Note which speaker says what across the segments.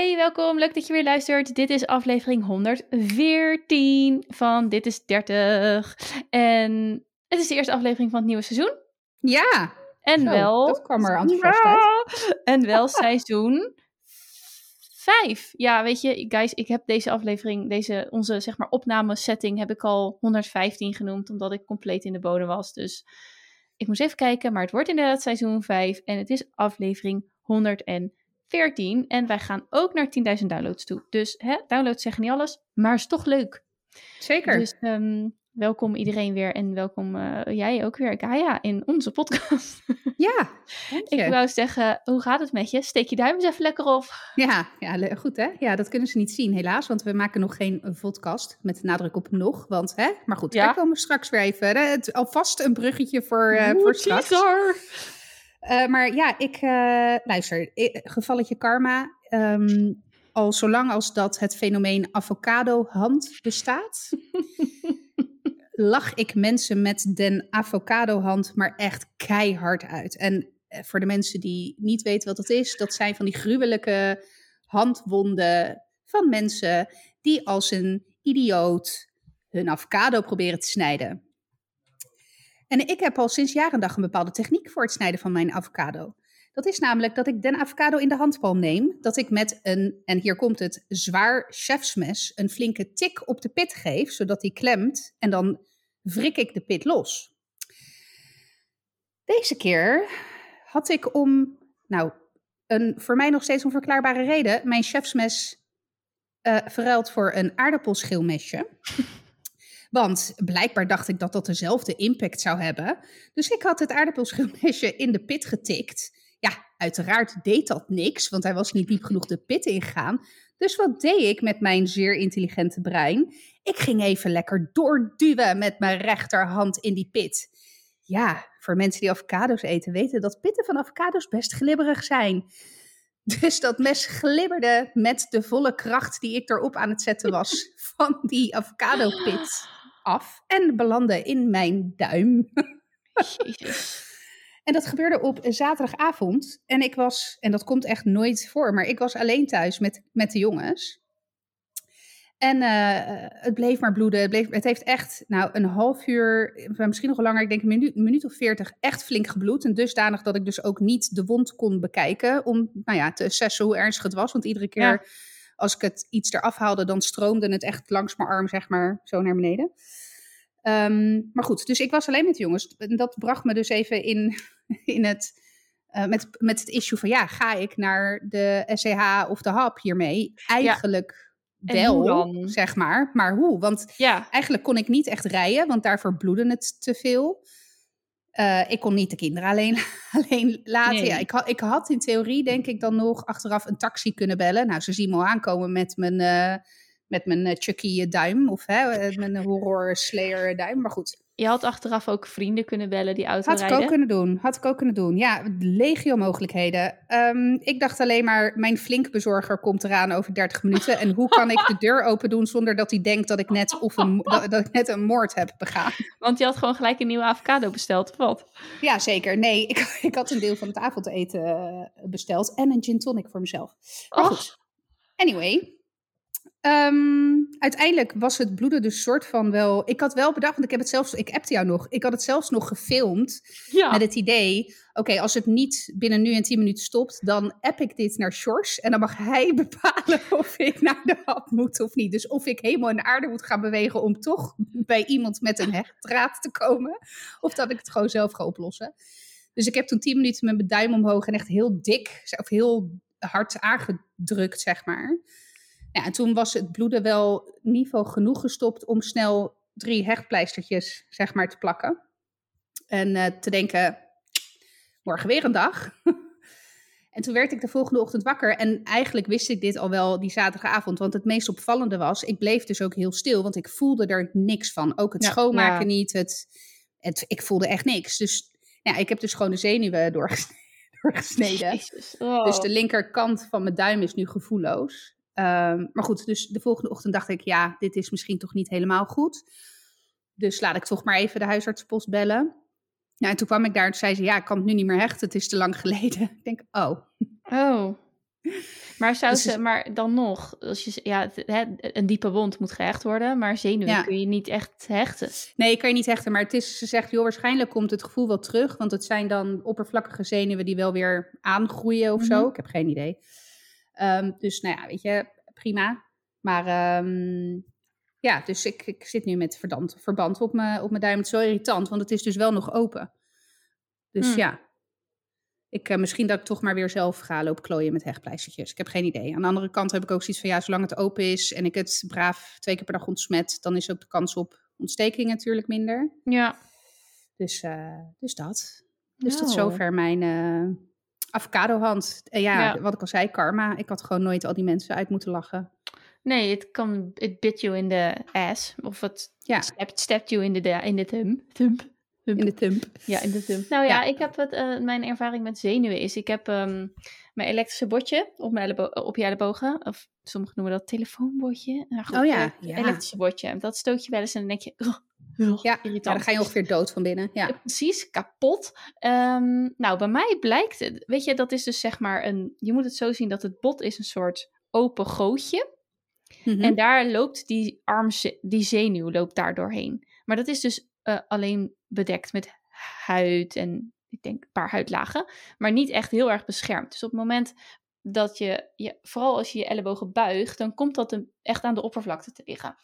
Speaker 1: Hey, welkom. Leuk dat je weer luistert. Dit is aflevering 114 van Dit is 30. En het is de eerste aflevering van het nieuwe seizoen.
Speaker 2: Ja.
Speaker 1: En
Speaker 2: Zo,
Speaker 1: wel.
Speaker 2: dat kwam er enthousiast uit.
Speaker 1: En wel seizoen 5. Ja, weet je, guys, ik heb deze aflevering, deze, onze zeg maar opnamesetting, heb ik al 115 genoemd, omdat ik compleet in de bodem was. Dus ik moest even kijken, maar het wordt inderdaad seizoen 5 en het is aflevering 114. En wij gaan ook naar 10.000 downloads toe. Dus hè, downloads zeggen niet alles, maar is toch leuk.
Speaker 2: Zeker.
Speaker 1: Dus ehm, welkom iedereen weer en welkom eh, jij ook weer, Gaia, in onze podcast.
Speaker 2: ja,
Speaker 1: ik wou zeggen, hoe gaat het met je? Steek je duim eens even lekker op.
Speaker 2: Ja, ja, goed hè. Ja, dat kunnen ze niet zien helaas, want we maken nog geen podcast met nadruk op nog. Want hè, maar goed,
Speaker 1: Ja.
Speaker 2: daar komen we straks weer even. Hè, het, alvast een bruggetje voor,
Speaker 1: Oeh,
Speaker 2: voor straks.
Speaker 1: teaser.
Speaker 2: Eh, maar ja, ik eh, luister. Gevalletje karma. ehm, al zolang als dat het fenomeen avocado-hand bestaat, lach ik mensen met den avocado-hand maar echt keihard uit. En eh, voor de mensen die niet weten wat dat is, dat zijn van die gruwelijke handwonden van mensen die als een idioot hun avocado proberen te snijden. En ik heb al sinds jaar en dag een bepaalde techniek voor het snijden van mijn avocado. Dat is namelijk dat ik den avocado in de handpalm neem, dat ik met een, en hier komt het, zwaar chefsmes een flinke tik op de pit geef, zodat die klemt en dan wrik ik de pit los. Deze keer had ik om, nou, een voor mij nog steeds onverklaarbare reden, mijn chefsmes eh verruild voor een aardappelschilmesje. Want blijkbaar dacht ik dat dat dezelfde impact zou hebben. Dus ik had het aardappelschilmesje in de pit getikt. Ja, uiteraard deed dat niks, want hij was niet diep genoeg de pit ingegaan. Dus wat deed ik met mijn zeer intelligente brein? Ik ging even lekker doorduwen met mijn rechterhand in die pit. Ja, voor mensen die avocado's eten weten dat pitten van avocado's best glibberig zijn. Dus dat mes glibberde met de volle kracht die ik erop aan het zetten was van die avocado-pit af en belandde in mijn duim.
Speaker 1: Jezus.
Speaker 2: En dat gebeurde op zaterdagavond. En ik was, en dat komt echt nooit voor, maar ik was alleen thuis met, met de jongens. En eh, het bleef maar bloeden. Het, bleef, het heeft echt nou, een half uur, eh, misschien nog langer, ik denk een minuut, een minuut of veertig, echt flink gebloed. En dusdanig dat ik dus ook niet de wond kon bekijken om nou ja, te assessen hoe ernstig het was. Want iedere keer
Speaker 1: Ja.
Speaker 2: Als ik het iets eraf haalde, dan stroomde het echt langs mijn arm, zeg maar, zo naar beneden. Ehm, maar goed, dus ik was alleen met de jongens. En dat bracht me dus even in, in het, eh, met, met het issue van ja, ga ik naar de SCH of de HAP hiermee? Eigenlijk
Speaker 1: En
Speaker 2: wel, zeg maar. Maar hoe? Want
Speaker 1: Ja,
Speaker 2: eigenlijk kon ik niet echt rijden, want daarvoor bloedde het te veel. Eh, ik kon niet de kinderen alleen, alleen laten.
Speaker 1: Nee.
Speaker 2: Ja, ik, had, ik had in theorie, denk ik, dan nog achteraf een taxi kunnen bellen. Nou, ze zien me al aankomen met mijn, eh, met mijn eh, Chucky duim. Of hè, mijn horror slayer duim. Maar goed,
Speaker 1: je had achteraf ook vrienden kunnen bellen die auto
Speaker 2: had ik
Speaker 1: rijden.
Speaker 2: ook kunnen doen. Had ik ook kunnen doen. Ja, legio mogelijkheden. Ehm, ik dacht alleen maar, mijn flinkbezorger komt eraan over 30 minuten. En hoe kan ik de deur open doen zonder dat hij denkt dat ik net, of een, dat, dat ik net een moord heb begaan?
Speaker 1: Want je had gewoon gelijk een nieuwe avocado besteld, of wat?
Speaker 2: Ja, zeker. Nee, ik, ik had een deel van het avondeten eh, besteld. En een gin tonic voor mezelf. Maar goed. Anyway. Ehm, uiteindelijk was het bloeden dus soort van wel... Ik had wel bedacht, want ik heb het zelfs... Ik appte jou nog. Ik had het zelfs nog gefilmd.
Speaker 1: ja.
Speaker 2: Met het idee, oké, als het niet binnen nu en 10 minuten stopt, dan app ik dit naar Sjors. En dan mag hij bepalen of ik naar de hap moet of niet. Dus of ik helemaal in de aarde moet gaan bewegen om toch bij iemand met een hechtdraad te komen. Of dat ik het gewoon zelf ga oplossen. Dus ik heb toen 10 minuten met mijn duim omhoog en echt heel dik, of heel hard aangedrukt, zeg maar. Ja, en toen was het bloeden wel niveau genoeg gestopt om snel drie hechtpleistertjes, zeg maar, te plakken. En eh, te denken, morgen weer een dag. en toen werd ik de volgende ochtend wakker. En eigenlijk wist ik dit al wel die zaterdagavond. Want het meest opvallende was, ik bleef dus ook heel stil. Want ik voelde er niks van. Ook het
Speaker 1: Ja,
Speaker 2: schoonmaken
Speaker 1: ja.
Speaker 2: niet. Het, het, ik voelde echt niks. Dus ja, ik heb dus gewoon de zenuwen doorgesneden. doorgesneden.
Speaker 1: Oh.
Speaker 2: Dus de linkerkant van mijn duim is nu gevoelloos. Ehm, maar goed, dus de volgende ochtend dacht ik, ja, dit is misschien toch niet helemaal goed. Dus laat ik toch maar even de huisartsenpost bellen. Ja, en toen kwam ik daar en zei ze, ja, ik kan het nu niet meer hechten, het is te lang geleden. Ik denk, oh,
Speaker 1: Oh. Maar, zou
Speaker 2: Dus
Speaker 1: ze, maar dan nog, als je, ja, een diepe wond moet gehecht worden, maar zenuwen
Speaker 2: Ja.
Speaker 1: kun je niet echt hechten.
Speaker 2: Nee, kan je niet hechten. Maar het is, ze zegt, joh, waarschijnlijk komt het gevoel wel terug. Want het zijn dan oppervlakkige zenuwen die wel weer aangroeien of zo.
Speaker 1: Mhm.
Speaker 2: Ik heb geen idee. Ehm, dus nou ja, weet je, prima. Maar ehm, ja, dus ik, ik zit nu met verdand, verband op mijn, op mijn duim. Het is wel irritant, want het is dus wel nog open. Dus
Speaker 1: Hmm.
Speaker 2: ja, ik, eh, misschien dat ik toch maar weer zelf ga lopen klooien met hechtpleistertjes. Ik heb geen idee. Aan de andere kant heb ik ook zoiets van, ja, zolang het open is en ik het braaf twee keer per dag ontsmet, dan is ook de kans op ontsteking natuurlijk minder.
Speaker 1: Ja.
Speaker 2: Dus, eh, dus dat. Dus tot
Speaker 1: Nou.
Speaker 2: zover mijn eh avocado-hand. Ja,
Speaker 1: Ja.
Speaker 2: wat ik al zei, karma. Ik had gewoon nooit al die mensen uit moeten lachen.
Speaker 1: Nee, het kan, it bit you in the ass. Of het
Speaker 2: Ja,
Speaker 1: stept, stept you in de, in de thumb. thumb.
Speaker 2: in de thump.
Speaker 1: Ja, in de thumb. Nou ja,
Speaker 2: Ja.
Speaker 1: ik heb het, eh, mijn ervaring met zenuwen is, ik heb ehm, mijn elektrische botje op, mijn op je ellebogen. Of sommigen noemen dat telefoonbotje. Nou, goed,
Speaker 2: Oh ja,
Speaker 1: eh,
Speaker 2: ja.
Speaker 1: elektrische botje. Dat stoot je wel eens en dan denk je, "Ugh,
Speaker 2: Ja, ja, dan ga je ongeveer dood van binnen. Ja.
Speaker 1: Ja, precies, kapot. Ehm, nou, bij mij blijkt het, weet je, dat is dus zeg maar een, je moet het zo zien dat het bot is een soort open gootje.
Speaker 2: Mhm.
Speaker 1: En daar loopt die arm, die zenuw loopt daar doorheen. Maar dat is dus eh, alleen bedekt met huid en ik denk een paar huidlagen. Maar niet echt heel erg beschermd. Dus op het moment dat je, je vooral als je je ellebogen buigt, dan komt dat een- echt aan de oppervlakte te liggen.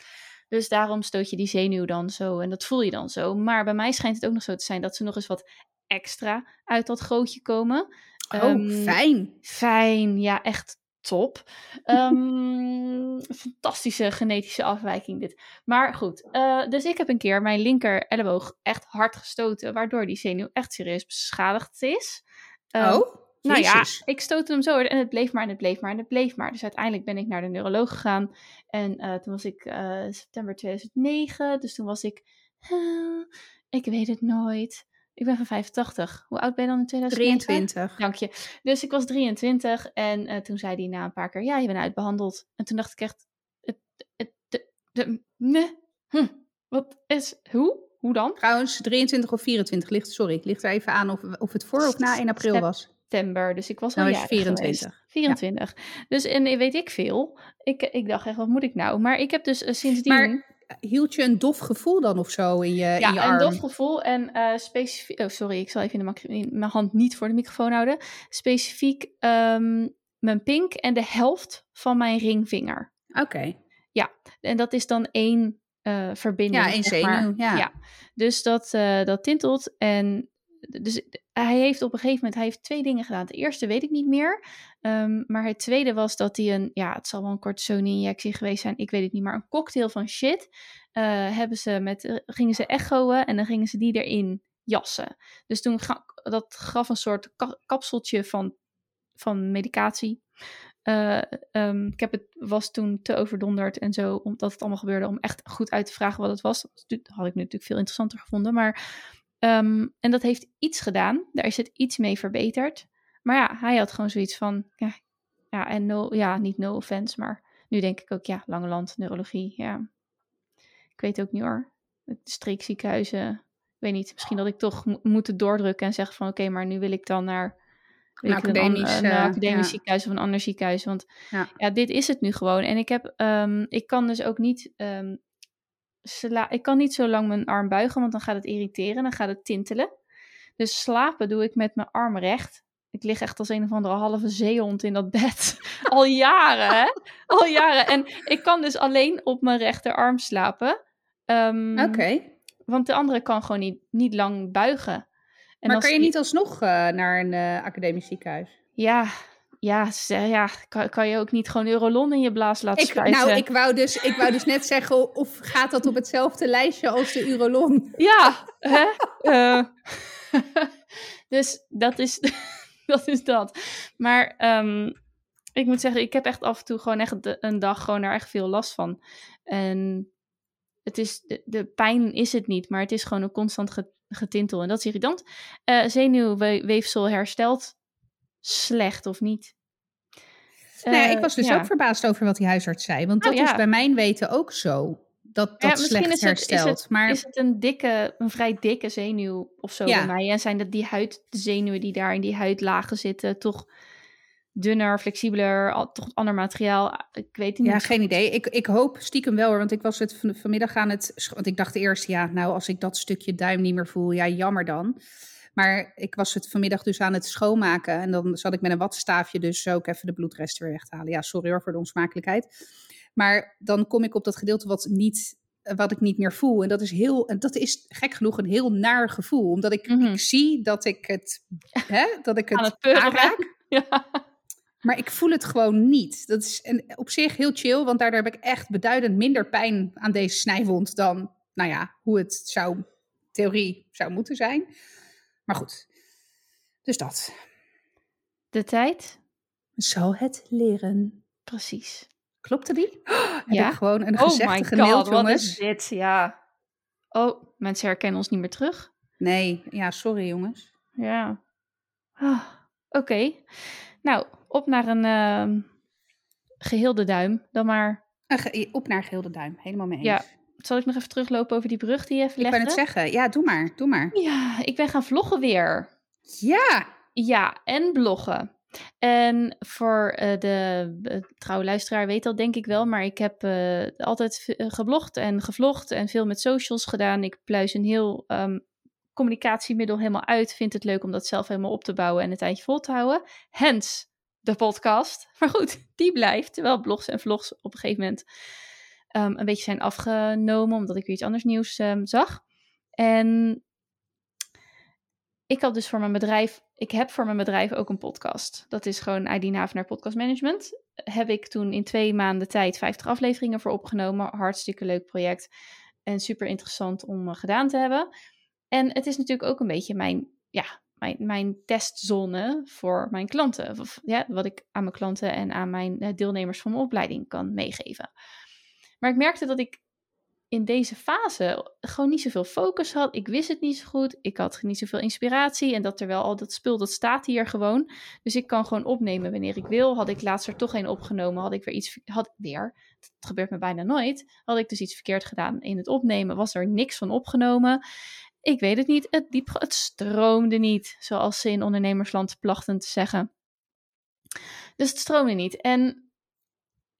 Speaker 1: Dus daarom stoot je die zenuw dan zo en dat voel je dan zo. Maar bij mij schijnt het ook nog zo te zijn dat ze nog eens wat extra uit dat gootje komen.
Speaker 2: oh,
Speaker 1: Ehm,
Speaker 2: fijn.
Speaker 1: Fijn, ja, echt top. Ehm, fantastische genetische afwijking dit. Maar goed, eh, dus ik heb een keer mijn linker elleboog echt hard gestoten, waardoor die zenuw echt serieus beschadigd is. Ehm,
Speaker 2: oh,
Speaker 1: nou ja, ik stootte hem zo en het bleef maar en het bleef maar en het bleef maar. Dus uiteindelijk ben ik naar de neuroloog gegaan. En eh, toen was ik eh, september 2009. Dus toen was ik, ik weet het nooit. Ik ben van 85. Hoe oud ben je dan in 2009?
Speaker 2: 23.
Speaker 1: Dank je. Dus ik was 23 en eh, toen zei hij na een paar keer, ja, je bent uitbehandeld. En toen dacht ik echt, het, het, de, de, nee, hm, wat is, hoe? Hoe dan?
Speaker 2: Trouwens, 23 of 24 ligt, sorry, ligt er even aan of, of het voor of na 1 april was.
Speaker 1: September, dus ik was al
Speaker 2: Nou is je
Speaker 1: jarig
Speaker 2: 24.
Speaker 1: geweest. 24. Dus en eh, weet ik veel. Ik, ik dacht echt, wat moet ik nou? Maar ik heb dus eh, sindsdien...
Speaker 2: Maar hield je een dof gevoel dan of zo in je, in je
Speaker 1: ja, een
Speaker 2: arm?
Speaker 1: dof gevoel en eh specifiek... Oh, sorry, ik zal even in, de in mijn hand niet voor de microfoon houden. Specifiek ehm, mijn pink en de helft van mijn ringvinger.
Speaker 2: Oké.
Speaker 1: En dat is dan één eh, verbinding.
Speaker 2: Ja, één zenuw, ja.
Speaker 1: Dus dat, eh, dat tintelt. En dus hij heeft op een gegeven moment hij heeft twee dingen gedaan. Het eerste weet ik niet meer. Ehm, maar het tweede was dat hij een, ja, het zal wel een cortisone-injectie geweest zijn. Ik weet het niet, maar een cocktail van shit. eh, hebben ze met, eh, gingen ze echoen en dan gingen ze die erin jassen. Dus toen dat gaf een soort ka- kapseltje van, van medicatie. Eh, ehm, ik heb het, was toen te overdonderd en zo, omdat het allemaal gebeurde, om echt goed uit te vragen wat het was. Dat had ik natuurlijk veel interessanter gevonden. Maar, ehm, en dat heeft iets gedaan. Daar is het iets mee verbeterd. Maar ja, hij had gewoon zoiets van, ja, ja en no, ja, niet no offense, maar nu denk ik ook, ja, Lange Land, neurologie, ja. Ik weet ook niet hoor. Het streekziekenhuizen, ik weet niet, misschien dat ik toch mo- moet doordrukken en zeggen van, oké, maar nu wil ik dan naar
Speaker 2: Een academisch,
Speaker 1: een,
Speaker 2: eh,
Speaker 1: academisch
Speaker 2: ja.
Speaker 1: ziekenhuis of een ander ziekenhuis. Want
Speaker 2: Ja.
Speaker 1: ja. dit is het nu gewoon. En ik heb, ehm, ik kan dus ook niet, ehm, sla- ik kan niet zo lang mijn arm buigen, want dan gaat het irriteren, dan gaat het tintelen. Dus slapen doe ik met mijn arm recht. Ik lig echt als een of andere halve zeehond in dat bed. Al jaren, hè? Al jaren. En ik kan dus alleen op mijn rechterarm slapen. Ehm,
Speaker 2: Oké.
Speaker 1: Want de andere kan gewoon niet, niet lang buigen. En
Speaker 2: Maar kan je niet alsnog eh, naar een eh, academisch ziekenhuis?
Speaker 1: Ja, ja, ja kan, kan je ook niet gewoon Eurolon in je blaas laten
Speaker 2: Ik,
Speaker 1: spuiten?
Speaker 2: nou, ik wou, dus, ik wou dus net zeggen, of gaat dat op hetzelfde lijstje als de Urolon?
Speaker 1: Ja, hè? Eh, dus dat is, dat is dat. Maar ehm, ik moet zeggen, ik heb echt af en toe gewoon echt de- een dag gewoon daar echt veel last van. En het is, de, de pijn is het niet, maar het is gewoon een constant ge- getintel. En dat is irritant. Eh zenuwweefsel herstelt slecht of niet.
Speaker 2: nou ja,
Speaker 1: Eh,
Speaker 2: ik was dus
Speaker 1: ja.
Speaker 2: ook verbaasd over wat die huisarts zei. Want
Speaker 1: Oh,
Speaker 2: dat is bij mijn weten ook zo. Dat dat
Speaker 1: Ja, misschien
Speaker 2: slecht
Speaker 1: is het- is
Speaker 2: herstelt.
Speaker 1: het-
Speaker 2: maar
Speaker 1: Is het een dikke, een vrij dikke zenuw of zo
Speaker 2: Ja.
Speaker 1: bij mij? En zijn dat die huid, de zenuwen die daar in die huidlagen zitten, toch dunner, flexibeler, al, toch ander materiaal. Ik weet het
Speaker 2: Ja,
Speaker 1: niet.
Speaker 2: geen idee. Ik, ik hoop stiekem wel want ik was het van, vanmiddag aan het... Want ik dacht eerst, ja, nou als ik dat stukje duim niet meer voel, ja, jammer dan. Maar ik was het vanmiddag dus aan het schoonmaken. En dan zat ik met een wattenstaafje dus ook even de bloedresten weer weg te halen. Ja, sorry hoor voor de onsmakelijkheid. Maar dan kom ik op dat gedeelte wat, niet, wat ik niet meer voel. En dat is, heel, en dat is gek genoeg een heel naar gevoel. Omdat ik,
Speaker 1: Mhm.
Speaker 2: ik zie dat ik het, hè, dat ik
Speaker 1: Aan
Speaker 2: het
Speaker 1: het peuren
Speaker 2: aanraak.
Speaker 1: Ja.
Speaker 2: Maar ik voel het gewoon niet. Dat is en op zich heel chill, want daardoor heb ik echt beduidend minder pijn aan deze snijwond dan, nou ja, hoe het zou, theorie zou moeten zijn. Maar goed, dus dat.
Speaker 1: De tijd?
Speaker 2: Zal het leren.
Speaker 1: Precies.
Speaker 2: Klopte die? Oh, heb
Speaker 1: Ja.
Speaker 2: gewoon een
Speaker 1: Oh my god, wat is dit? Ja. Oh, mensen herkennen ons niet meer terug.
Speaker 2: Nee, ja, sorry jongens.
Speaker 1: Ja. Ah, Oké. Nou, op naar een ehm geheel de duim. Dan maar.
Speaker 2: Een ge- Op naar geheel de duim, helemaal mee eens.
Speaker 1: Ja, Zal ik nog even teruglopen over die brug die je even
Speaker 2: ik
Speaker 1: legde?
Speaker 2: wou het zeggen. Ja, doe maar, doe maar.
Speaker 1: Ja, ik ben gaan vloggen weer.
Speaker 2: Ja,
Speaker 1: Ja, en bloggen. En voor eh, de eh, trouwe luisteraar weet dat denk ik wel, maar ik heb eh, altijd geblogd en gevlogd en veel met socials gedaan. Ik pluis een heel ehm, communicatiemiddel helemaal uit. Vind het leuk om dat zelf helemaal op te bouwen en een tijdje vol te houden. Hence de podcast. Maar goed, die blijft. Terwijl blogs en vlogs op een gegeven moment ehm, een beetje zijn afgenomen, omdat ik weer iets anders nieuws ehm, zag. En ik had dus voor mijn bedrijf, ik heb voor mijn bedrijf ook een podcast. Dat is gewoon ID Navenaar Podcast Management. Heb ik toen in twee maanden tijd 50 afleveringen voor opgenomen. Hartstikke leuk project. En super interessant om eh, gedaan te hebben. En het is natuurlijk ook een beetje mijn, ja, mijn, mijn testzone voor mijn klanten. Of, ja, wat ik aan mijn klanten en aan mijn eh, deelnemers van mijn opleiding kan meegeven. Maar ik merkte dat ik in deze fase gewoon niet zoveel focus had. Ik wist het niet zo goed. Ik had niet zoveel inspiratie. En dat terwijl al dat spul, dat staat hier gewoon. Dus ik kan gewoon opnemen wanneer ik wil. Had ik laatst er toch een opgenomen, had ik weer iets... Had weer, het gebeurt me bijna nooit. Had ik dus iets verkeerd gedaan in het opnemen. Was er niks van opgenomen. Ik weet het niet. Het, diep, het stroomde niet. Zoals ze in ondernemersland plachten te zeggen. Dus het stroomde niet. En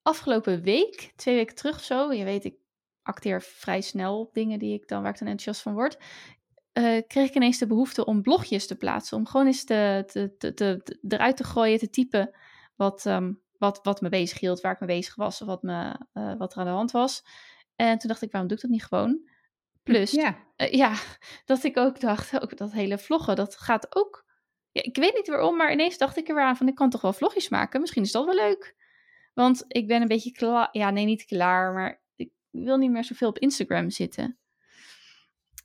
Speaker 1: afgelopen week, twee weken terug of zo... Je weet, ik acteer vrij snel op dingen die ik dan, waar ik dan enthousiast van word. eh, kreeg ik ineens de behoefte om blogjes te plaatsen. Om gewoon eens te, te, te, eruit te gooien, te typen wat, ehm, wat, wat me bezig hield, waar ik mee bezig was, of wat, me, eh, wat er aan de hand was. En toen dacht ik, waarom doe ik dat niet gewoon? Plus,
Speaker 2: ja.
Speaker 1: eh, ja, dat ik ook dacht, ook dat hele vloggen, dat gaat ook. Ja, ik weet niet waarom, maar ineens dacht ik er weer aan van, ik kan toch wel vlogjes maken. Misschien is dat wel leuk. Want ik ben een beetje klaar. Ja, nee, niet klaar, maar ik wil niet meer zoveel op Instagram zitten.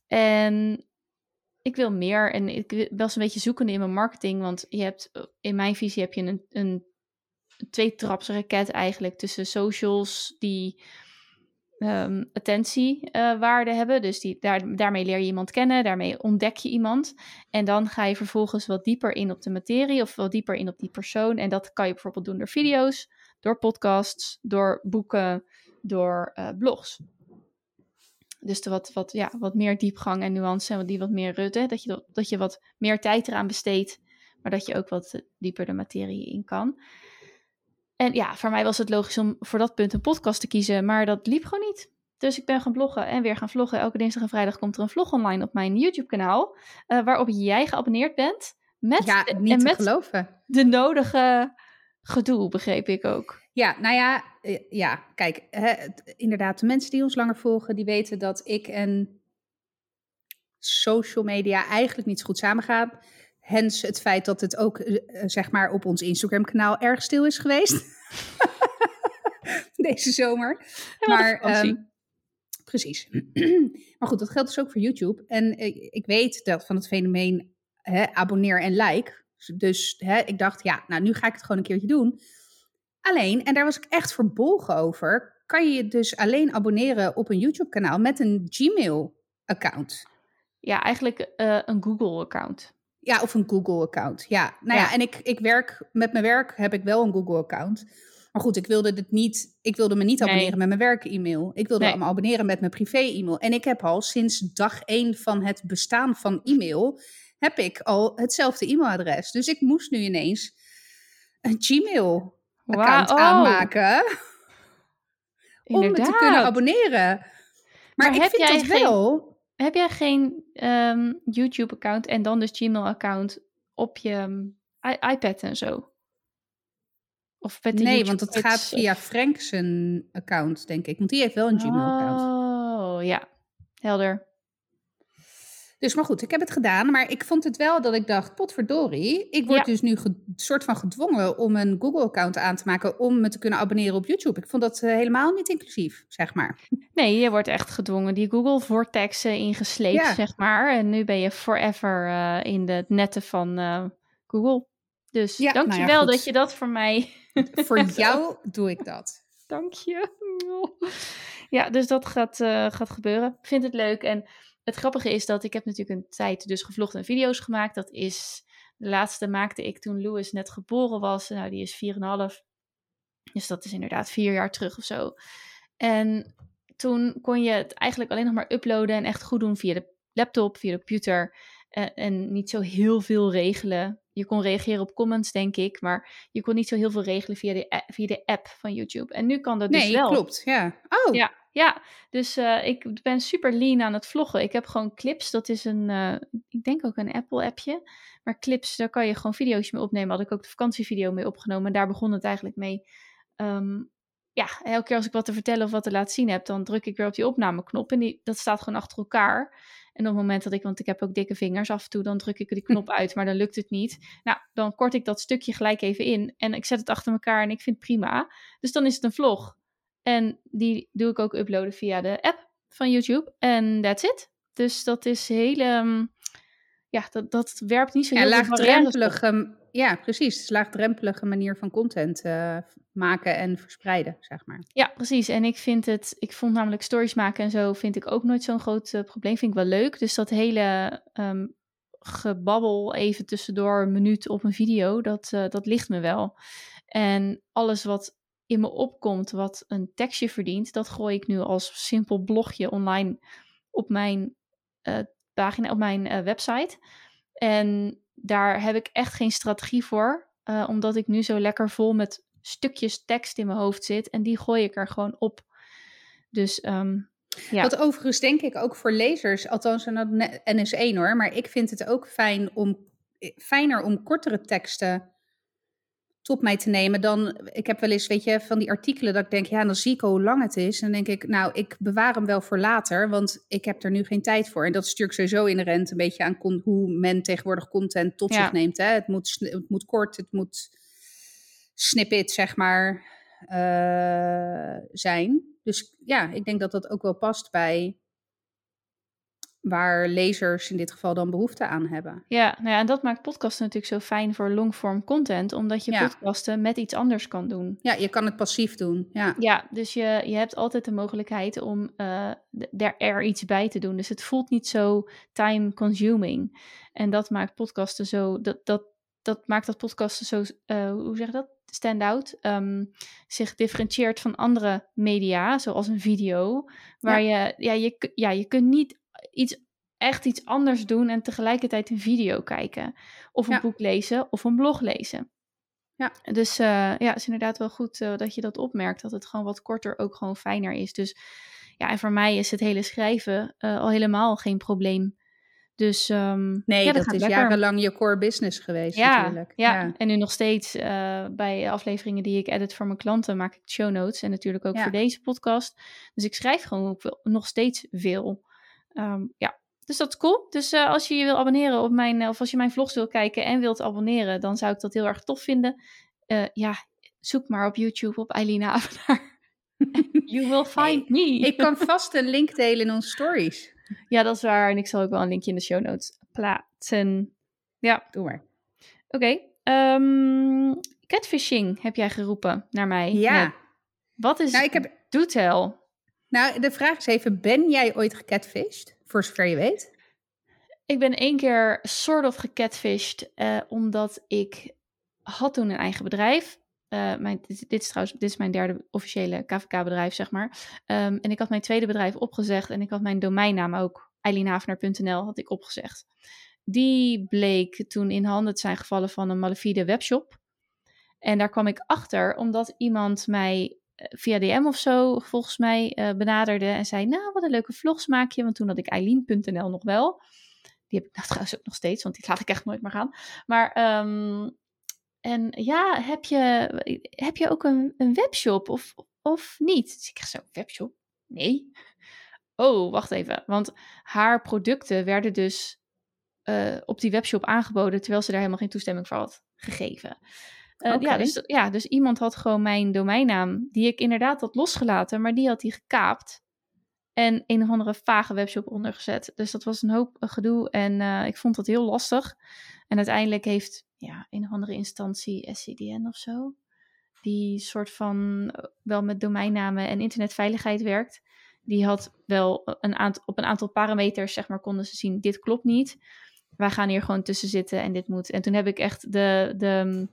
Speaker 1: En ik wil meer. En ik was een beetje zoekende in mijn marketing. Want je hebt, in mijn visie heb je een, een twee-trapsraket eigenlijk tussen socials die ehm attentiewaarde hebben. Dus die, daar, daarmee leer je iemand kennen, daarmee ontdek je iemand. En dan ga je vervolgens wat dieper in op de materie of wat dieper in op die persoon. En dat kan je bijvoorbeeld doen door video's, door podcasts, door boeken, door eh, blogs. Dus de wat, wat, ja, wat meer diepgang en nuance en die wat meer rutte. Dat je, dat je wat meer tijd eraan besteedt, maar dat je ook wat dieper de materie in kan. En ja, voor mij was het logisch om voor dat punt een podcast te kiezen, maar dat liep gewoon niet. Dus ik ben gaan bloggen en weer gaan vloggen. Elke dinsdag en vrijdag komt er een vlog online op mijn YouTube-kanaal, eh, waarop jij geabonneerd bent. Met,
Speaker 2: ja, niet
Speaker 1: en met
Speaker 2: geloven.
Speaker 1: de nodige gedoe, begreep ik ook.
Speaker 2: Ja, nou ja, eh, ja kijk, hè, inderdaad, de mensen die ons langer volgen, die weten dat ik en social media eigenlijk niet zo goed samengaan. Hens het feit dat het ook, eh, eh, zeg maar, op ons Instagram-kanaal erg stil is geweest. Deze zomer. Maar, ehm, precies. maar goed, dat geldt dus ook voor YouTube. En ik, ik weet dat van het fenomeen hè, abonneer en like. Dus hè, ik dacht, ja, nou nu ga ik het gewoon een keertje doen. Alleen, en daar was ik echt verbolgen over, kan je je dus alleen abonneren op een YouTube-kanaal met een Gmail-account.
Speaker 1: ja, eigenlijk eh, een Google-account.
Speaker 2: Ja, of een Google-account. Ja, nou ja,
Speaker 1: Ja.
Speaker 2: en ik, ik werk met mijn werk heb ik wel een Google-account. Maar goed, ik wilde dit niet. Ik wilde me niet
Speaker 1: Nee.
Speaker 2: abonneren met mijn werk-e-mail. Ik wilde
Speaker 1: Nee.
Speaker 2: me abonneren met mijn privé-e-mail. En ik heb al sinds dag één van het bestaan van e-mail heb ik al hetzelfde e-mailadres. Dus ik moest nu ineens een Gmail
Speaker 1: Wauw,
Speaker 2: account
Speaker 1: oh,
Speaker 2: aanmaken om me te kunnen abonneren. Maar,
Speaker 1: Maar
Speaker 2: ik
Speaker 1: heb
Speaker 2: vind
Speaker 1: jij
Speaker 2: dat
Speaker 1: geen-
Speaker 2: wel.
Speaker 1: Heb jij geen ehm, YouTube-account en dan dus Gmail-account op je um, i- iPad en zo? Of
Speaker 2: Nee, want het
Speaker 1: YouTube
Speaker 2: gaat via Frank zijn account, denk ik. Want die heeft wel een Gmail-account.
Speaker 1: Oh, ja. Helder.
Speaker 2: Dus maar goed, ik heb het gedaan. Maar ik vond het wel dat ik dacht, potverdorie. Ik word
Speaker 1: Ja.
Speaker 2: dus nu soort van gedwongen om een Google-account aan te maken... om me te kunnen abonneren op YouTube. Ik vond dat eh, helemaal niet inclusief, zeg maar.
Speaker 1: Nee, je wordt echt gedwongen die Google-vortexen ingesleept,
Speaker 2: Ja.
Speaker 1: zeg maar. En nu ben je forever eh, in de netten van eh, Google. Dus
Speaker 2: Ja, nou
Speaker 1: dankjewel
Speaker 2: goed.
Speaker 1: dat je dat voor mij...
Speaker 2: Voor jou doe ik dat.
Speaker 1: Dank je. Ja, dus dat gaat, gaat gebeuren. Ik vind het leuk. En het grappige is dat ik heb natuurlijk een tijd dus gevlogd en video's gemaakt. Dat is, de laatste maakte ik toen Louis net geboren was. Nou, die is 4,5. Dus dat is inderdaad vier jaar terug of zo. En toen kon je het eigenlijk alleen nog maar uploaden en echt goed doen via de laptop, via de computer. en niet zo heel veel regelen. Je kon reageren op comments, denk ik. Maar je kon niet zo heel veel regelen via de, via de app van YouTube. En nu kan dat dus
Speaker 2: Nee,
Speaker 1: wel.
Speaker 2: klopt. Ja. Oh,
Speaker 1: Ja, ja. dus eh, ik ben super lean aan het vloggen. Ik heb gewoon Clips, dat is een, eh, ik denk ook een Apple-appje. Maar Clips, daar kan je gewoon video's mee opnemen. Had ik ook de vakantievideo mee opgenomen. En daar begon het eigenlijk mee. Ehm, ja, elke keer als ik wat te vertellen of wat te laten zien heb, dan druk ik weer op die opnameknop. En die, dat staat gewoon achter elkaar. En op het moment dat ik, want ik heb ook dikke vingers af en toe, dan druk ik die knop uit, maar dan lukt het niet. Nou, dan kort ik dat stukje gelijk even in. En ik zet het achter elkaar en ik vind het prima. Dus dan is het een vlog. En die doe ik ook uploaden via de app van YouTube. En that's it. Dus dat is hele. ehm, ja, dat, dat werpt niet zo
Speaker 2: Ja,
Speaker 1: heel op.
Speaker 2: laagdrempelige, ja, precies. Laagdrempelige manier van content eh, maken en verspreiden, zeg maar.
Speaker 1: Ja, precies. En ik vind het, ik vond namelijk stories maken en zo, vind ik ook nooit zo'n groot eh, probleem. Vind ik wel leuk. Dus dat hele ehm, gebabbel even tussendoor, een minuut op een video, dat, eh, dat ligt me wel. En alles wat in me opkomt, wat een tekstje verdient, dat gooi ik nu als simpel blogje online op mijn eh, pagina, op mijn eh, website. En daar heb ik echt geen strategie voor, eh, omdat ik nu zo lekker vol met stukjes tekst in mijn hoofd zit en die gooi ik er gewoon op. Dus ehm, ja.
Speaker 2: Wat overigens denk ik ook voor lezers, althans en dat ne- NS1 hoor, maar ik vind het ook fijn om, fijner om kortere teksten tot mij te nemen dan, ik heb wel eens, weet je, van die artikelen dat ik denk, ja, dan zie ik hoe lang het is. En dan denk ik, nou, ik bewaar hem wel voor later, want ik heb er nu geen tijd voor. En dat is natuurlijk sowieso inherent een beetje aan hoe men tegenwoordig content tot
Speaker 1: Ja.
Speaker 2: zich neemt. Hè? Het, moet, het moet kort, het moet snippet, zeg maar, eh, zijn. Dus ja, ik denk dat dat ook wel past bij waar lezers in dit geval dan behoefte aan hebben.
Speaker 1: Ja, nou ja, en dat maakt podcasten natuurlijk zo fijn voor longform content, omdat je
Speaker 2: Ja.
Speaker 1: podcasten met iets anders kan doen.
Speaker 2: Ja, je kan het passief doen. Ja,
Speaker 1: Ja, dus je, je hebt altijd de mogelijkheid om eh, er, er iets bij te doen. Dus het voelt niet zo time consuming. En dat maakt podcasten zo, dat, dat, dat maakt dat podcasten zo, eh, hoe zeg je dat? Stand out. Ehm, zich differentieert van andere media, zoals een video. Waar je, ja, je, ja, je kunt niet iets, echt iets anders doen en tegelijkertijd een video kijken. Of een
Speaker 2: Ja.
Speaker 1: boek lezen of een blog lezen.
Speaker 2: Ja.
Speaker 1: Dus eh, ja, het is inderdaad wel goed eh, dat je dat opmerkt. Dat het gewoon wat korter ook gewoon fijner is. Dus ja, en voor mij is het hele schrijven eh, al helemaal geen probleem. Dus ehm,
Speaker 2: nee,
Speaker 1: ja,
Speaker 2: dat, is
Speaker 1: lekker.
Speaker 2: jarenlang je core business geweest
Speaker 1: Ja,
Speaker 2: natuurlijk.
Speaker 1: ja, en nu nog steeds bij afleveringen die ik edit voor mijn klanten maak ik show notes. En natuurlijk ook
Speaker 2: Ja.
Speaker 1: voor deze podcast. Dus ik schrijf gewoon nog steeds veel. Ehm, ja, dus dat is cool. Dus eh, als je je wil abonneren op mijn, eh, of als je mijn vlogs wil kijken en wilt abonneren, dan zou ik dat heel erg tof vinden. Eh, ja, zoek maar op YouTube op Eileen Avenaar. you will find me.
Speaker 2: Ik kan vast een link delen in onze stories.
Speaker 1: Ja, dat is waar. En ik zal ook wel een linkje in de show notes plaatsen. Ja,
Speaker 2: Doe maar.
Speaker 1: Oké. ehm, catfishing heb jij geroepen naar mij.
Speaker 2: Ja.
Speaker 1: Wat is
Speaker 2: Nou, ik heb,
Speaker 1: Do tell?
Speaker 2: Nou, de vraag is even, ben jij ooit gecatfished? Voor zover je weet.
Speaker 1: Ik ben één keer sort of gecatfished, eh, omdat ik had toen een eigen bedrijf. Eh, mijn, dit, is trouwens dit is mijn derde officiële KVK-bedrijf, zeg maar. Ehm, en ik had mijn tweede bedrijf opgezegd en ik had mijn domeinnaam ook, eileenhavenaar.nl, had ik opgezegd. Die bleek toen in handen te zijn gevallen van een malafide webshop. En daar kwam ik achter omdat iemand mij via DM of zo volgens mij uh, benaderde en zei, nou wat een leuke vlogs maak je. Want toen had ik Eileen.nl nog wel. Die heb ik nou trouwens ook nog steeds, want die laat ik echt nooit meer gaan. Maar um, en ja, heb je, heb je ook een, een webshop of, of niet? Dus ik zeg zo, webshop? Nee. Oh, wacht even. Want haar producten werden dus uh, op die webshop aangeboden, terwijl ze daar helemaal geen toestemming voor had gegeven. Uh, okay. ja, dus, ja, dus iemand had gewoon mijn domeinnaam, die ik inderdaad had losgelaten, maar die had hij gekaapt. En een of andere vage webshop ondergezet. Dus dat was een hoop gedoe en uh, ik vond dat heel lastig. En uiteindelijk heeft ja, een of andere instantie, SCDN of zo, die soort van wel met domeinnamen en internetveiligheid werkt. Die had wel een aantal, op een aantal parameters, zeg maar, konden ze zien, dit klopt niet. Wij gaan hier gewoon tussen zitten en dit moet. En toen heb ik echt de, de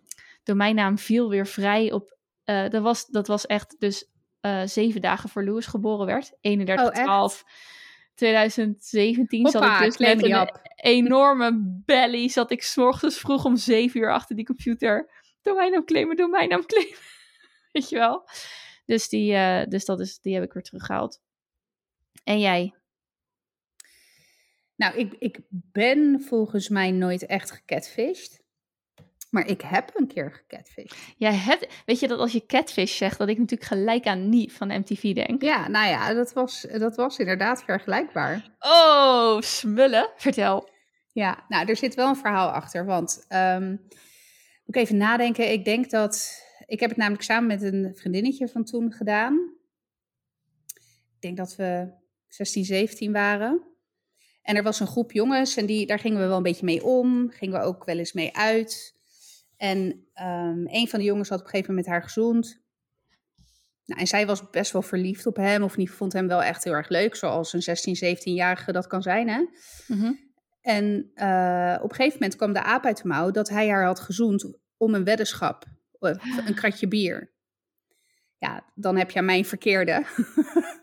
Speaker 1: domeinnaam viel weer vrij op. Uh, dat, was, dat was echt dus uh, zeven dagen voor Louis geboren werd. 31 oh, 12 2017 Hoppa, zat ik dus met een enorme belly. Zat ik s morgens vroeg om zeven uur achter die computer. Domeinnaam claimen, domeinnaam claimen. Weet je wel? Dus, die, uh, dus dat is, die heb ik weer teruggehaald. En jij?
Speaker 2: Nou, ik, ik ben volgens mij nooit echt gecatfished. Maar ik heb een keer gecatfished.
Speaker 1: Jij hebt, weet je dat als je catfish zegt, dat ik natuurlijk gelijk aan Nie van MTV denk?
Speaker 2: Ja, nou ja, dat was, dat was inderdaad vergelijkbaar.
Speaker 1: Oh, smullen. Vertel.
Speaker 2: Ja, nou, er zit wel een verhaal achter. Want um, moet ik even nadenken. Ik denk dat. Ik heb het namelijk samen met een vriendinnetje van toen gedaan. Ik denk dat we 16, 17 waren. En er was een groep jongens en die, daar gingen we wel een beetje mee om. Gingen we ook wel eens mee uit. En um, een van de jongens had op een gegeven moment met haar gezoend. Nou, en zij was best wel verliefd op hem, of niet, vond hem wel echt heel erg leuk, zoals een 16, 17-jarige dat kan zijn. Hè? Mm -hmm. En uh, op een gegeven moment kwam de aap uit de mouw dat hij haar had gezoend om een weddenschap, een kratje bier. Ja, dan heb je mijn verkeerde.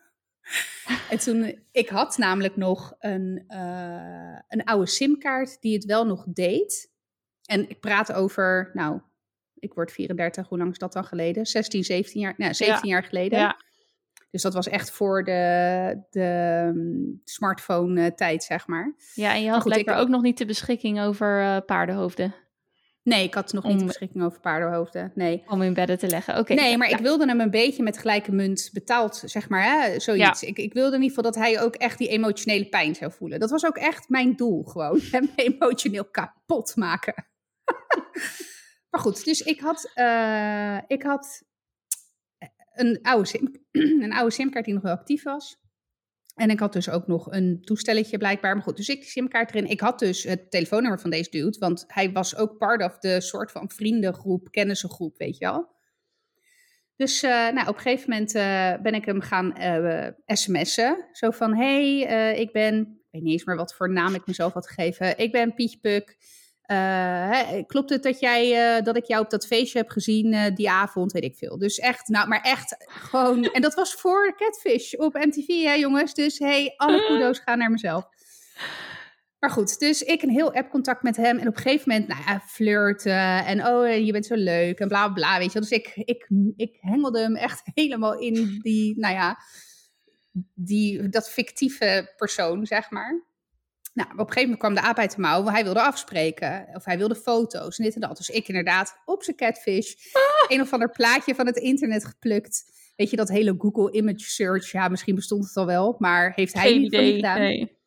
Speaker 2: en toen, ik had namelijk nog een, uh, een oude simkaart die het wel nog deed. En ik praat over, nou, ik word 34, hoe lang is dat dan geleden? 16, 17 jaar, nou, 17 ja. jaar geleden. Ja. Dus dat was echt voor de, de um, smartphone-tijd, zeg maar.
Speaker 1: Ja, en je had goed, ik... ook nog niet de beschikking over uh, paardenhoofden.
Speaker 2: Nee, ik had nog om, niet de beschikking over paardenhoofden. Nee.
Speaker 1: Om in bedden te leggen. Oké.
Speaker 2: nee, maar ja. ik wilde hem een beetje met gelijke munt betaald, zeg maar. Hè? Zoiets. Ja. Ik, ik wilde in ieder geval dat hij ook echt die emotionele pijn zou voelen. Dat was ook echt mijn doel, gewoon. Hem emotioneel kapot maken. Maar goed, dus ik had, uh, ik had een oude, sim, een oude simkaart die nog wel actief was. En ik had dus ook nog een toestelletje blijkbaar. Maar goed, dus ik die simkaart erin. Ik had dus het telefoonnummer van deze dude. Want hij was ook part of de soort van vriendengroep, kennissengroep, weet je wel. Dus uh, nou, op een gegeven moment ben ik hem gaan sms'en. Zo van, hey, ik ben... Ik weet niet eens meer wat voor naam ik mezelf had gegeven. Ik ben Pietje Puk. Uh, klopt het dat, jij, uh, dat ik jou op dat feestje heb gezien uh, die avond, weet ik veel. Dus echt, nou, maar echt gewoon. En dat was voor Catfish op MTV, hè, jongens. Dus hey, alle kudo's gaan naar mezelf. Maar goed, dus ik een heel app-contact met hem. En op een gegeven moment, nou ja, flirten. En oh, je bent zo leuk. En bla bla, weet je. Dus ik, ik, ik hengelde hem echt helemaal in die, nou ja, die, dat fictieve persoon, zeg maar. Nou, op een gegeven moment kwam de aap uit de mouw. Hij wilde afspreken. Of hij wilde foto's en dit en dat. Dus ik inderdaad op zijn catfish. Ah. Een of ander plaatje van het internet geplukt. Weet je, dat hele Google image search. Ja, misschien bestond het al wel. Maar heeft hij
Speaker 1: Geen
Speaker 2: niet
Speaker 1: idee,
Speaker 2: gedaan.
Speaker 1: Nee.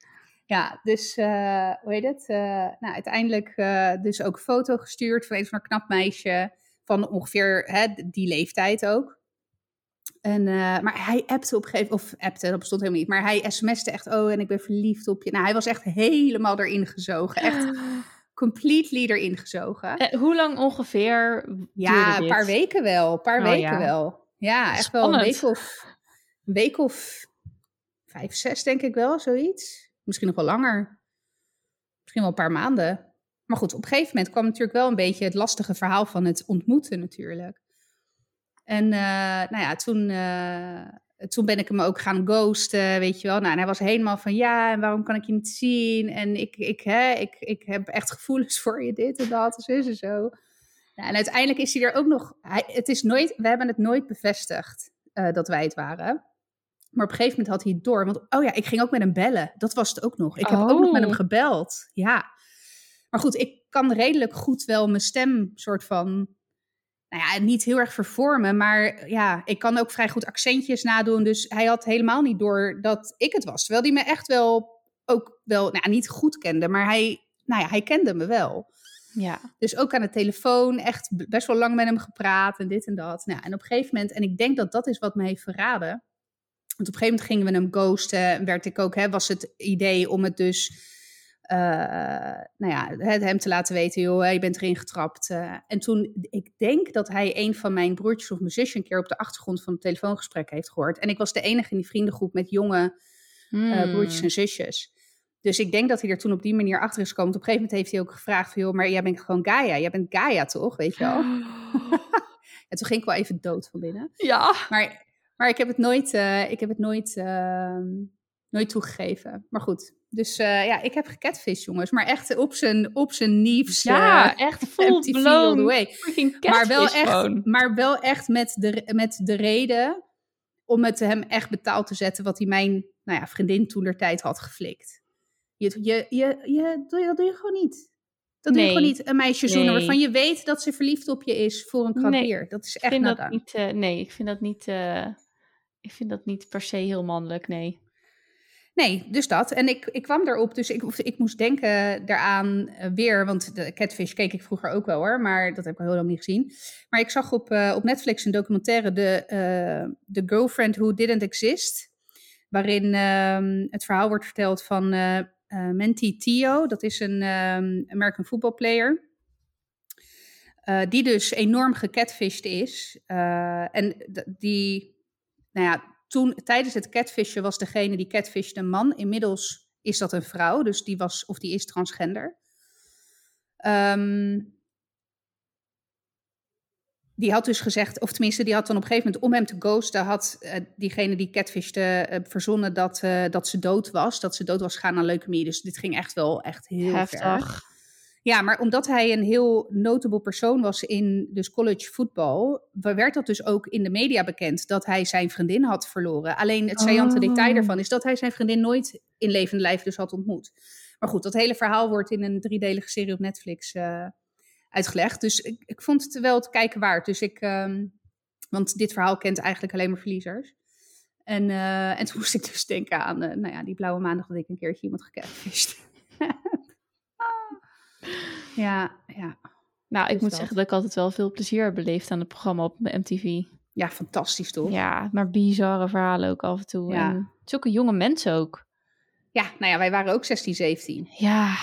Speaker 2: Ja, dus uh, hoe heet het? Uh, nou, uiteindelijk uh, dus ook een foto gestuurd van een van een knap meisje. Van ongeveer hè, die leeftijd ook. En, uh, maar hij appte op een gegeven moment, of appte, dat bestond helemaal niet. Maar hij sms'te echt, oh, en ik ben verliefd op je. Nou, hij was echt helemaal erin gezogen. Echt completely erin gezogen.
Speaker 1: Eh, hoe lang ongeveer
Speaker 2: Ja, een paar weken wel. Een paar oh, weken ja. wel. Ja, echt Spannend. wel een week of, een week of vijf, zes denk ik wel, zoiets. Misschien nog wel langer. Misschien wel een paar maanden. Maar goed, op een gegeven moment kwam natuurlijk wel een beetje het lastige verhaal van het ontmoeten natuurlijk. En uh, nou ja, toen, uh, toen ben ik hem ook gaan ghosten, weet je wel. Nou, en hij was helemaal van, ja, en waarom kan ik je niet zien? En ik, ik, hè, ik, ik heb echt gevoelens voor je, dit en dat, en zo en zo. Nou, en uiteindelijk is hij er ook nog. Hij, het is nooit, we hebben het nooit bevestigd uh, dat wij het waren. Maar op een gegeven moment had hij het door. Want, oh ja, ik ging ook met hem bellen. Dat was het ook nog. Ik heb ook nog met hem
Speaker 1: Oh.
Speaker 2: gebeld. Ja. Maar goed, ik kan redelijk goed wel mijn stem soort van... Nou ja, niet heel erg vervormen. Maar ja, ik kan ook vrij goed accentjes nadoen. Dus hij had helemaal niet door dat ik het was. Terwijl hij me echt wel ook wel... Nou ja, niet goed kende. Maar hij, nou ja, hij kende me wel.
Speaker 1: Ja.
Speaker 2: Dus ook aan de telefoon, echt best wel lang met hem gepraat en dit en dat. Nou, en op een gegeven moment, en ik denk dat dat is wat me heeft verraden. Want op een gegeven moment gingen we hem ghosten. En werd ik ook, hè, was het idee om het dus, eh, nou ja, hem te laten weten, joh, je bent erin getrapt. eh. en toen, ik denk dat hij een van mijn broertjes of mijn zusje een keer op de achtergrond van het telefoongesprek heeft gehoord. En ik was de enige in die vriendengroep met jonge eh,
Speaker 1: Hmm.
Speaker 2: broertjes en zusjes. Dus ik denk dat hij er toen op die manier achter is gekomen. Op een gegeven moment heeft hij ook gevraagd van... joh, maar jij bent gewoon Gaia. Jij bent Gaia toch, weet je wel? En toen ging ik wel even dood van binnen.
Speaker 1: Ja.
Speaker 2: Maar, maar ik heb het nooit, ik heb het nooit, ehm, nooit toegegeven. Maar goed, dus eh, ja, ik heb gecatfish, jongens. Maar echt op zijn, op zijn nieuws.
Speaker 1: Ja, echt full blown.
Speaker 2: way. Maar wel, echt,
Speaker 1: gewoon.
Speaker 2: maar wel echt met de, met de reden om het hem echt betaald te zetten... wat hij mijn nou ja, vriendin toen der tijd had geflikt. Je, je, je, je, dat doe je gewoon niet. Dat doe je gewoon niet. Een meisje zoenen
Speaker 1: Nee.
Speaker 2: waarvan je weet dat ze verliefd op je is voor een
Speaker 1: Nee.
Speaker 2: bier. Dat is
Speaker 1: Ik
Speaker 2: echt
Speaker 1: vind dat niet, eh, nee, ik vind dat niet, eh, ik vind dat niet per se heel mannelijk, nee.
Speaker 2: Nee, dus dat. En ik, ik kwam erop, dus ik, ik moest denken daaraan eh, weer, want de Catfish keek ik vroeger ook wel hoor, maar dat heb ik heel lang niet gezien. Maar ik zag op, eh, op Netflix een documentaire, de, eh, The Girlfriend Who Didn't Exist, waarin ehm, het verhaal wordt verteld van eh, Menti Tio, dat is een ehm, American football player. eh, die dus enorm gecatfished is. En die, nou ja, toen tijdens het catfishen was degene die catfishte een man. Inmiddels is dat een vrouw, dus die was of die is transgender. Ehm, die had dus gezegd, of tenminste, die had dan op een gegeven moment om hem te ghosten, had eh, diegene die catfishte eh, verzonnen dat, eh, dat ze dood was. Dat ze dood was gegaan aan leukemie. Dus dit ging echt wel echt heel ver. Ja, maar omdat hij een heel notable persoon was in dus college voetbal, werd dat dus ook in de media bekend dat hij zijn vriendin had verloren. Alleen het saillante
Speaker 1: Oh.
Speaker 2: detail daarvan is dat hij zijn vriendin nooit in levende lijf dus had ontmoet. Maar goed, dat hele verhaal wordt in een driedelige serie op Netflix eh, uitgelegd. Dus ik, ik vond het wel te kijken waard. Dus ik, ehm, want dit verhaal kent eigenlijk alleen maar verliezers. En, eh, en toen moest ik dus denken aan, eh, nou ja, die blauwe maandag dat ik een keertje iemand gecatfished. ja, ja.
Speaker 1: Nou, ik
Speaker 2: Dus
Speaker 1: moet
Speaker 2: dat.
Speaker 1: zeggen dat ik altijd wel veel plezier heb beleefd aan het programma op MTV.
Speaker 2: Ja, fantastisch toch?
Speaker 1: Ja, maar bizarre verhalen ook af en toe.
Speaker 2: Ja.
Speaker 1: En zulke jonge mensen ook.
Speaker 2: Ja, nou ja, wij waren ook 16, 17.
Speaker 1: Ja,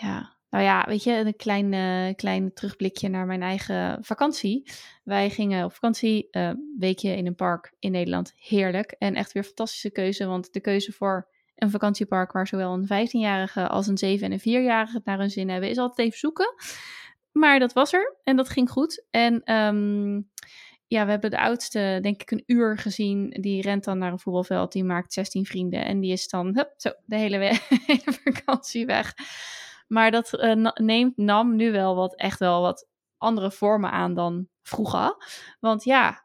Speaker 1: ja. Nou ja, weet je, een klein, klein terugblikje naar mijn eigen vakantie. Wij gingen op vakantie, eh, weekje in een park in Nederland. Heerlijk. En echt weer fantastische keuze, want de keuze voor een vakantiepark waar zowel een 15-jarige als een 7- en een 4-jarige het naar hun zin hebben, is altijd even zoeken. Maar dat was er en dat ging goed. En ehm, ja, we hebben de oudste, denk ik, een uur gezien. Die rent dan naar een voetbalveld, die maakt 16 vrienden. En die is dan, hup, zo, de hele, hele vakantie weg. Maar dat eh, neemt, nam nu wel wat, echt wel wat andere vormen aan dan vroeger. Want ja,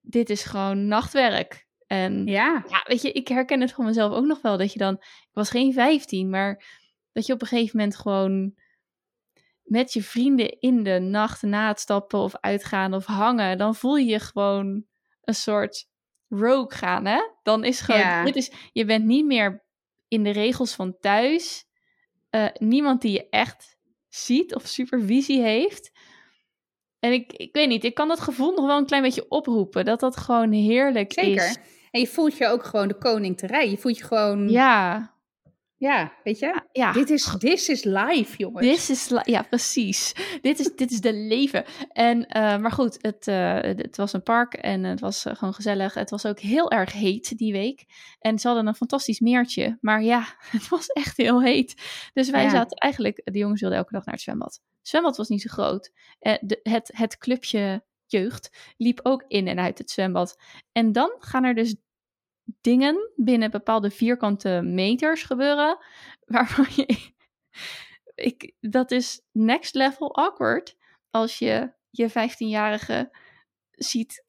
Speaker 1: dit is gewoon nachtwerk. En
Speaker 2: Ja,
Speaker 1: ja, weet je, ik herken het van mezelf ook nog wel. Dat je dan, ik was geen 15, maar dat je op een gegeven moment gewoon met je vrienden in de nacht na het stappen of uitgaan of hangen, dan voel je je gewoon een soort rogue gaan, hè? Dan is gewoon,
Speaker 2: Ja.
Speaker 1: dit is, je bent niet meer in de regels van thuis. Eh, niemand die je echt ziet of supervisie heeft. En ik, ik weet niet, ik kan dat gevoel nog wel een klein beetje oproepen. Dat dat gewoon heerlijk
Speaker 2: zeker.
Speaker 1: is.
Speaker 2: En je voelt je ook gewoon de koning te rij. Je voelt je gewoon, ja,
Speaker 1: Ja,
Speaker 2: weet je?
Speaker 1: ja.
Speaker 2: Dit is, this is life, jongens.
Speaker 1: This is, li- ja, precies. dit, is, dit is de leven. En, eh, maar goed, het, eh, het was een park en het was eh, gewoon gezellig. Het was ook heel erg heet die week. En ze hadden een fantastisch meertje. Maar ja, het was echt heel heet. Dus wij
Speaker 2: Ja.
Speaker 1: zaten eigenlijk, de jongens wilden elke dag naar het zwembad. Het zwembad was niet zo groot. De, het, het clubje jeugd liep ook in en uit het zwembad. En dan gaan er dus dingen binnen bepaalde vierkante meters gebeuren. Waarvan je. Ik, dat is next level awkward. Als je je 15-jarige ziet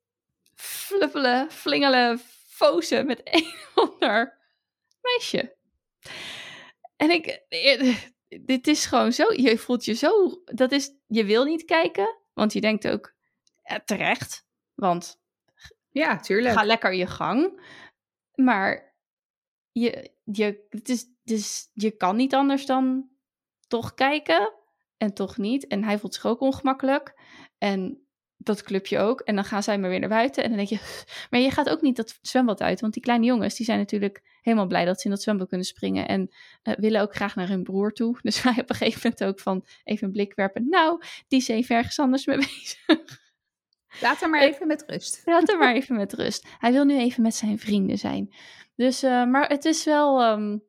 Speaker 1: fluffelen, flingelen, fozen met een ander meisje. En ik, eh, dit is gewoon zo, je voelt je zo, dat is, je wil niet kijken, want je denkt ook, terecht, want
Speaker 2: ja, tuurlijk.
Speaker 1: ga lekker je gang. Maar je, je, het is, dus je kan niet anders dan toch kijken en toch niet. En hij voelt zich ook ongemakkelijk. En dat clubje ook. En dan gaan zij maar weer naar buiten. En dan denk je, maar je gaat ook niet dat zwembad uit. Want die kleine jongens, die zijn natuurlijk helemaal blij dat ze in dat zwembad kunnen springen. En uh, willen ook graag naar hun broer toe. Dus wij op een gegeven moment ook van even een blik werpen. Nou, die is even ergens anders mee bezig.
Speaker 2: Laat hem maar even met rust.
Speaker 1: Laat hem maar even met rust. Hij wil nu even met zijn vrienden zijn. Dus, uh, maar het is wel, um,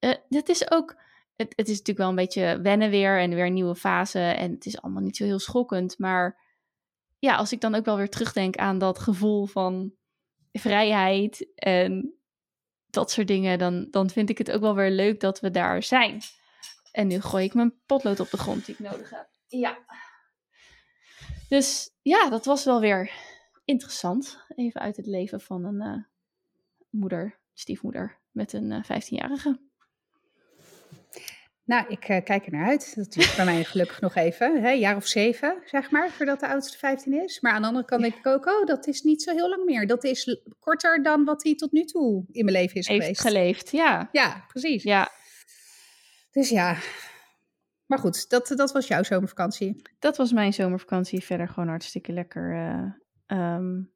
Speaker 1: uh, het is ook, het, het is natuurlijk wel een beetje wennen weer en weer een nieuwe fase. En het is allemaal niet zo heel schokkend. Maar ja, als ik dan ook wel weer terugdenk aan dat gevoel van vrijheid en dat soort dingen, dan, dan vind ik het ook wel weer leuk dat we daar zijn. En nu gooi ik mijn potlood op de grond die ik nodig heb. Ja. Dus ja, dat was wel weer interessant. Even uit het leven van een uh, moeder, stiefmoeder, met een uh, 15-jarige.
Speaker 2: Nou, ik uh, kijk er naar uit. Dat duurt bij mij gelukkig nog even. Een jaar of zeven, zeg maar, voordat de oudste 15 is. Maar aan de andere kant denk ik ook, oh, dat is niet zo heel lang meer. Dat is korter dan wat hij tot nu toe in mijn leven is
Speaker 1: Heeft
Speaker 2: geweest.
Speaker 1: geleefd, ja.
Speaker 2: Ja, precies.
Speaker 1: Ja.
Speaker 2: Dus ja. Maar goed, dat, dat was jouw zomervakantie.
Speaker 1: Dat was mijn zomervakantie. Verder gewoon hartstikke lekker, uh, um,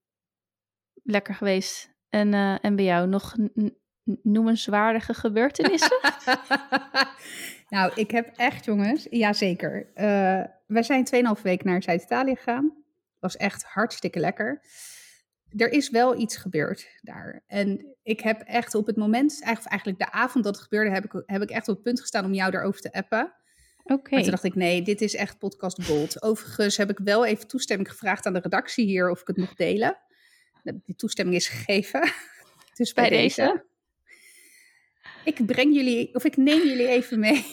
Speaker 1: lekker geweest. En, uh, en bij jou nog noemenswaardige gebeurtenissen?
Speaker 2: nou, ik heb echt, jongens, ja zeker. Uh, wij zijn 2,5 weken naar Zuid-Italië gegaan. Was echt hartstikke lekker. Er is wel iets gebeurd daar. En ik heb echt op het moment, eigenlijk de avond dat het gebeurde, heb ik, heb ik echt op het punt gestaan om jou daarover te appen.
Speaker 1: Oké. Okay.
Speaker 2: Toen dacht ik, nee, dit is echt podcast gold. Overigens heb ik wel even toestemming gevraagd aan de redactie hier of ik het mocht delen. Die toestemming is gegeven. Dus bij, bij deze. deze. Ik breng jullie, of ik neem jullie even mee.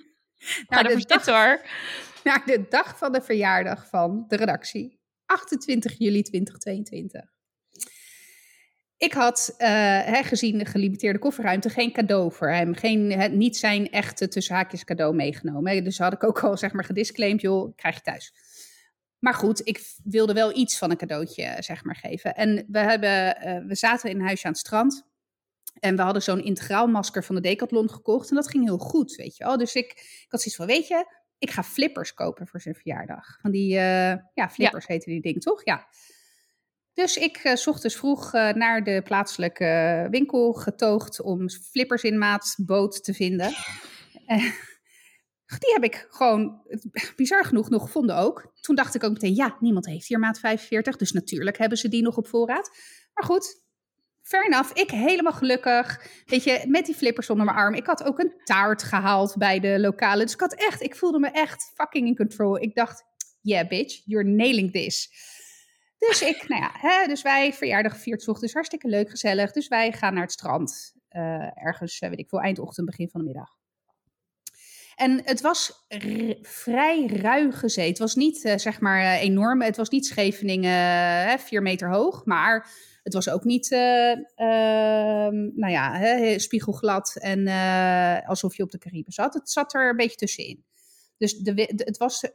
Speaker 1: naar, de dag, hoor.
Speaker 2: naar de dag van de verjaardag van de redactie. 28 juli 2022. Ik had, uh, hè, gezien de gelimiteerde kofferruimte, geen cadeau voor hem. Geen, niet zijn echte tussen haakjes cadeau meegenomen. Dus had ik ook al zeg maar gedisclaimed, joh, krijg je thuis. Maar goed, ik wilde wel iets van een cadeautje zeg maar geven. En we, hebben, uh, we zaten in een huisje aan het strand. En we hadden zo'n integraal masker van de Decathlon gekocht. En dat ging heel goed, weet je wel. Dus ik, ik had zoiets van, weet je, ik ga flippers kopen voor zijn verjaardag. Van die, uh, ja, flippers ja. heten die dingen, toch? Ja. Dus ik uh, zocht dus vroeg uh, naar de plaatselijke winkel getoogd om flippers in maat boot te vinden. die heb ik gewoon, bizar genoeg, nog gevonden ook. Toen dacht ik ook meteen, ja, niemand heeft hier maat 45. Dus natuurlijk hebben ze die nog op voorraad. Maar goed, fair enough. Ik helemaal gelukkig. Weet je, met die flippers onder mijn arm. Ik had ook een taart gehaald bij de lokale. Dus ik had echt, ik voelde me echt fucking in control. Ik dacht, yeah bitch, you're nailing this. Dus ik, nou ja, hè, dus wij verjaardag gevierd ochtends. Hartstikke leuk, gezellig. Dus wij gaan naar het strand. Uh, ergens, weet ik veel, eindochtend, begin van de middag. En het was vrij ruige zee. Het was niet, uh, zeg maar, enorm. Het was niet Scheveningen, vier meter hoog. Maar het was ook niet, uh, nou ja, hè, spiegelglad en alsof je op de Cariben zat. Het zat er een beetje tussenin. Dus de, de, het was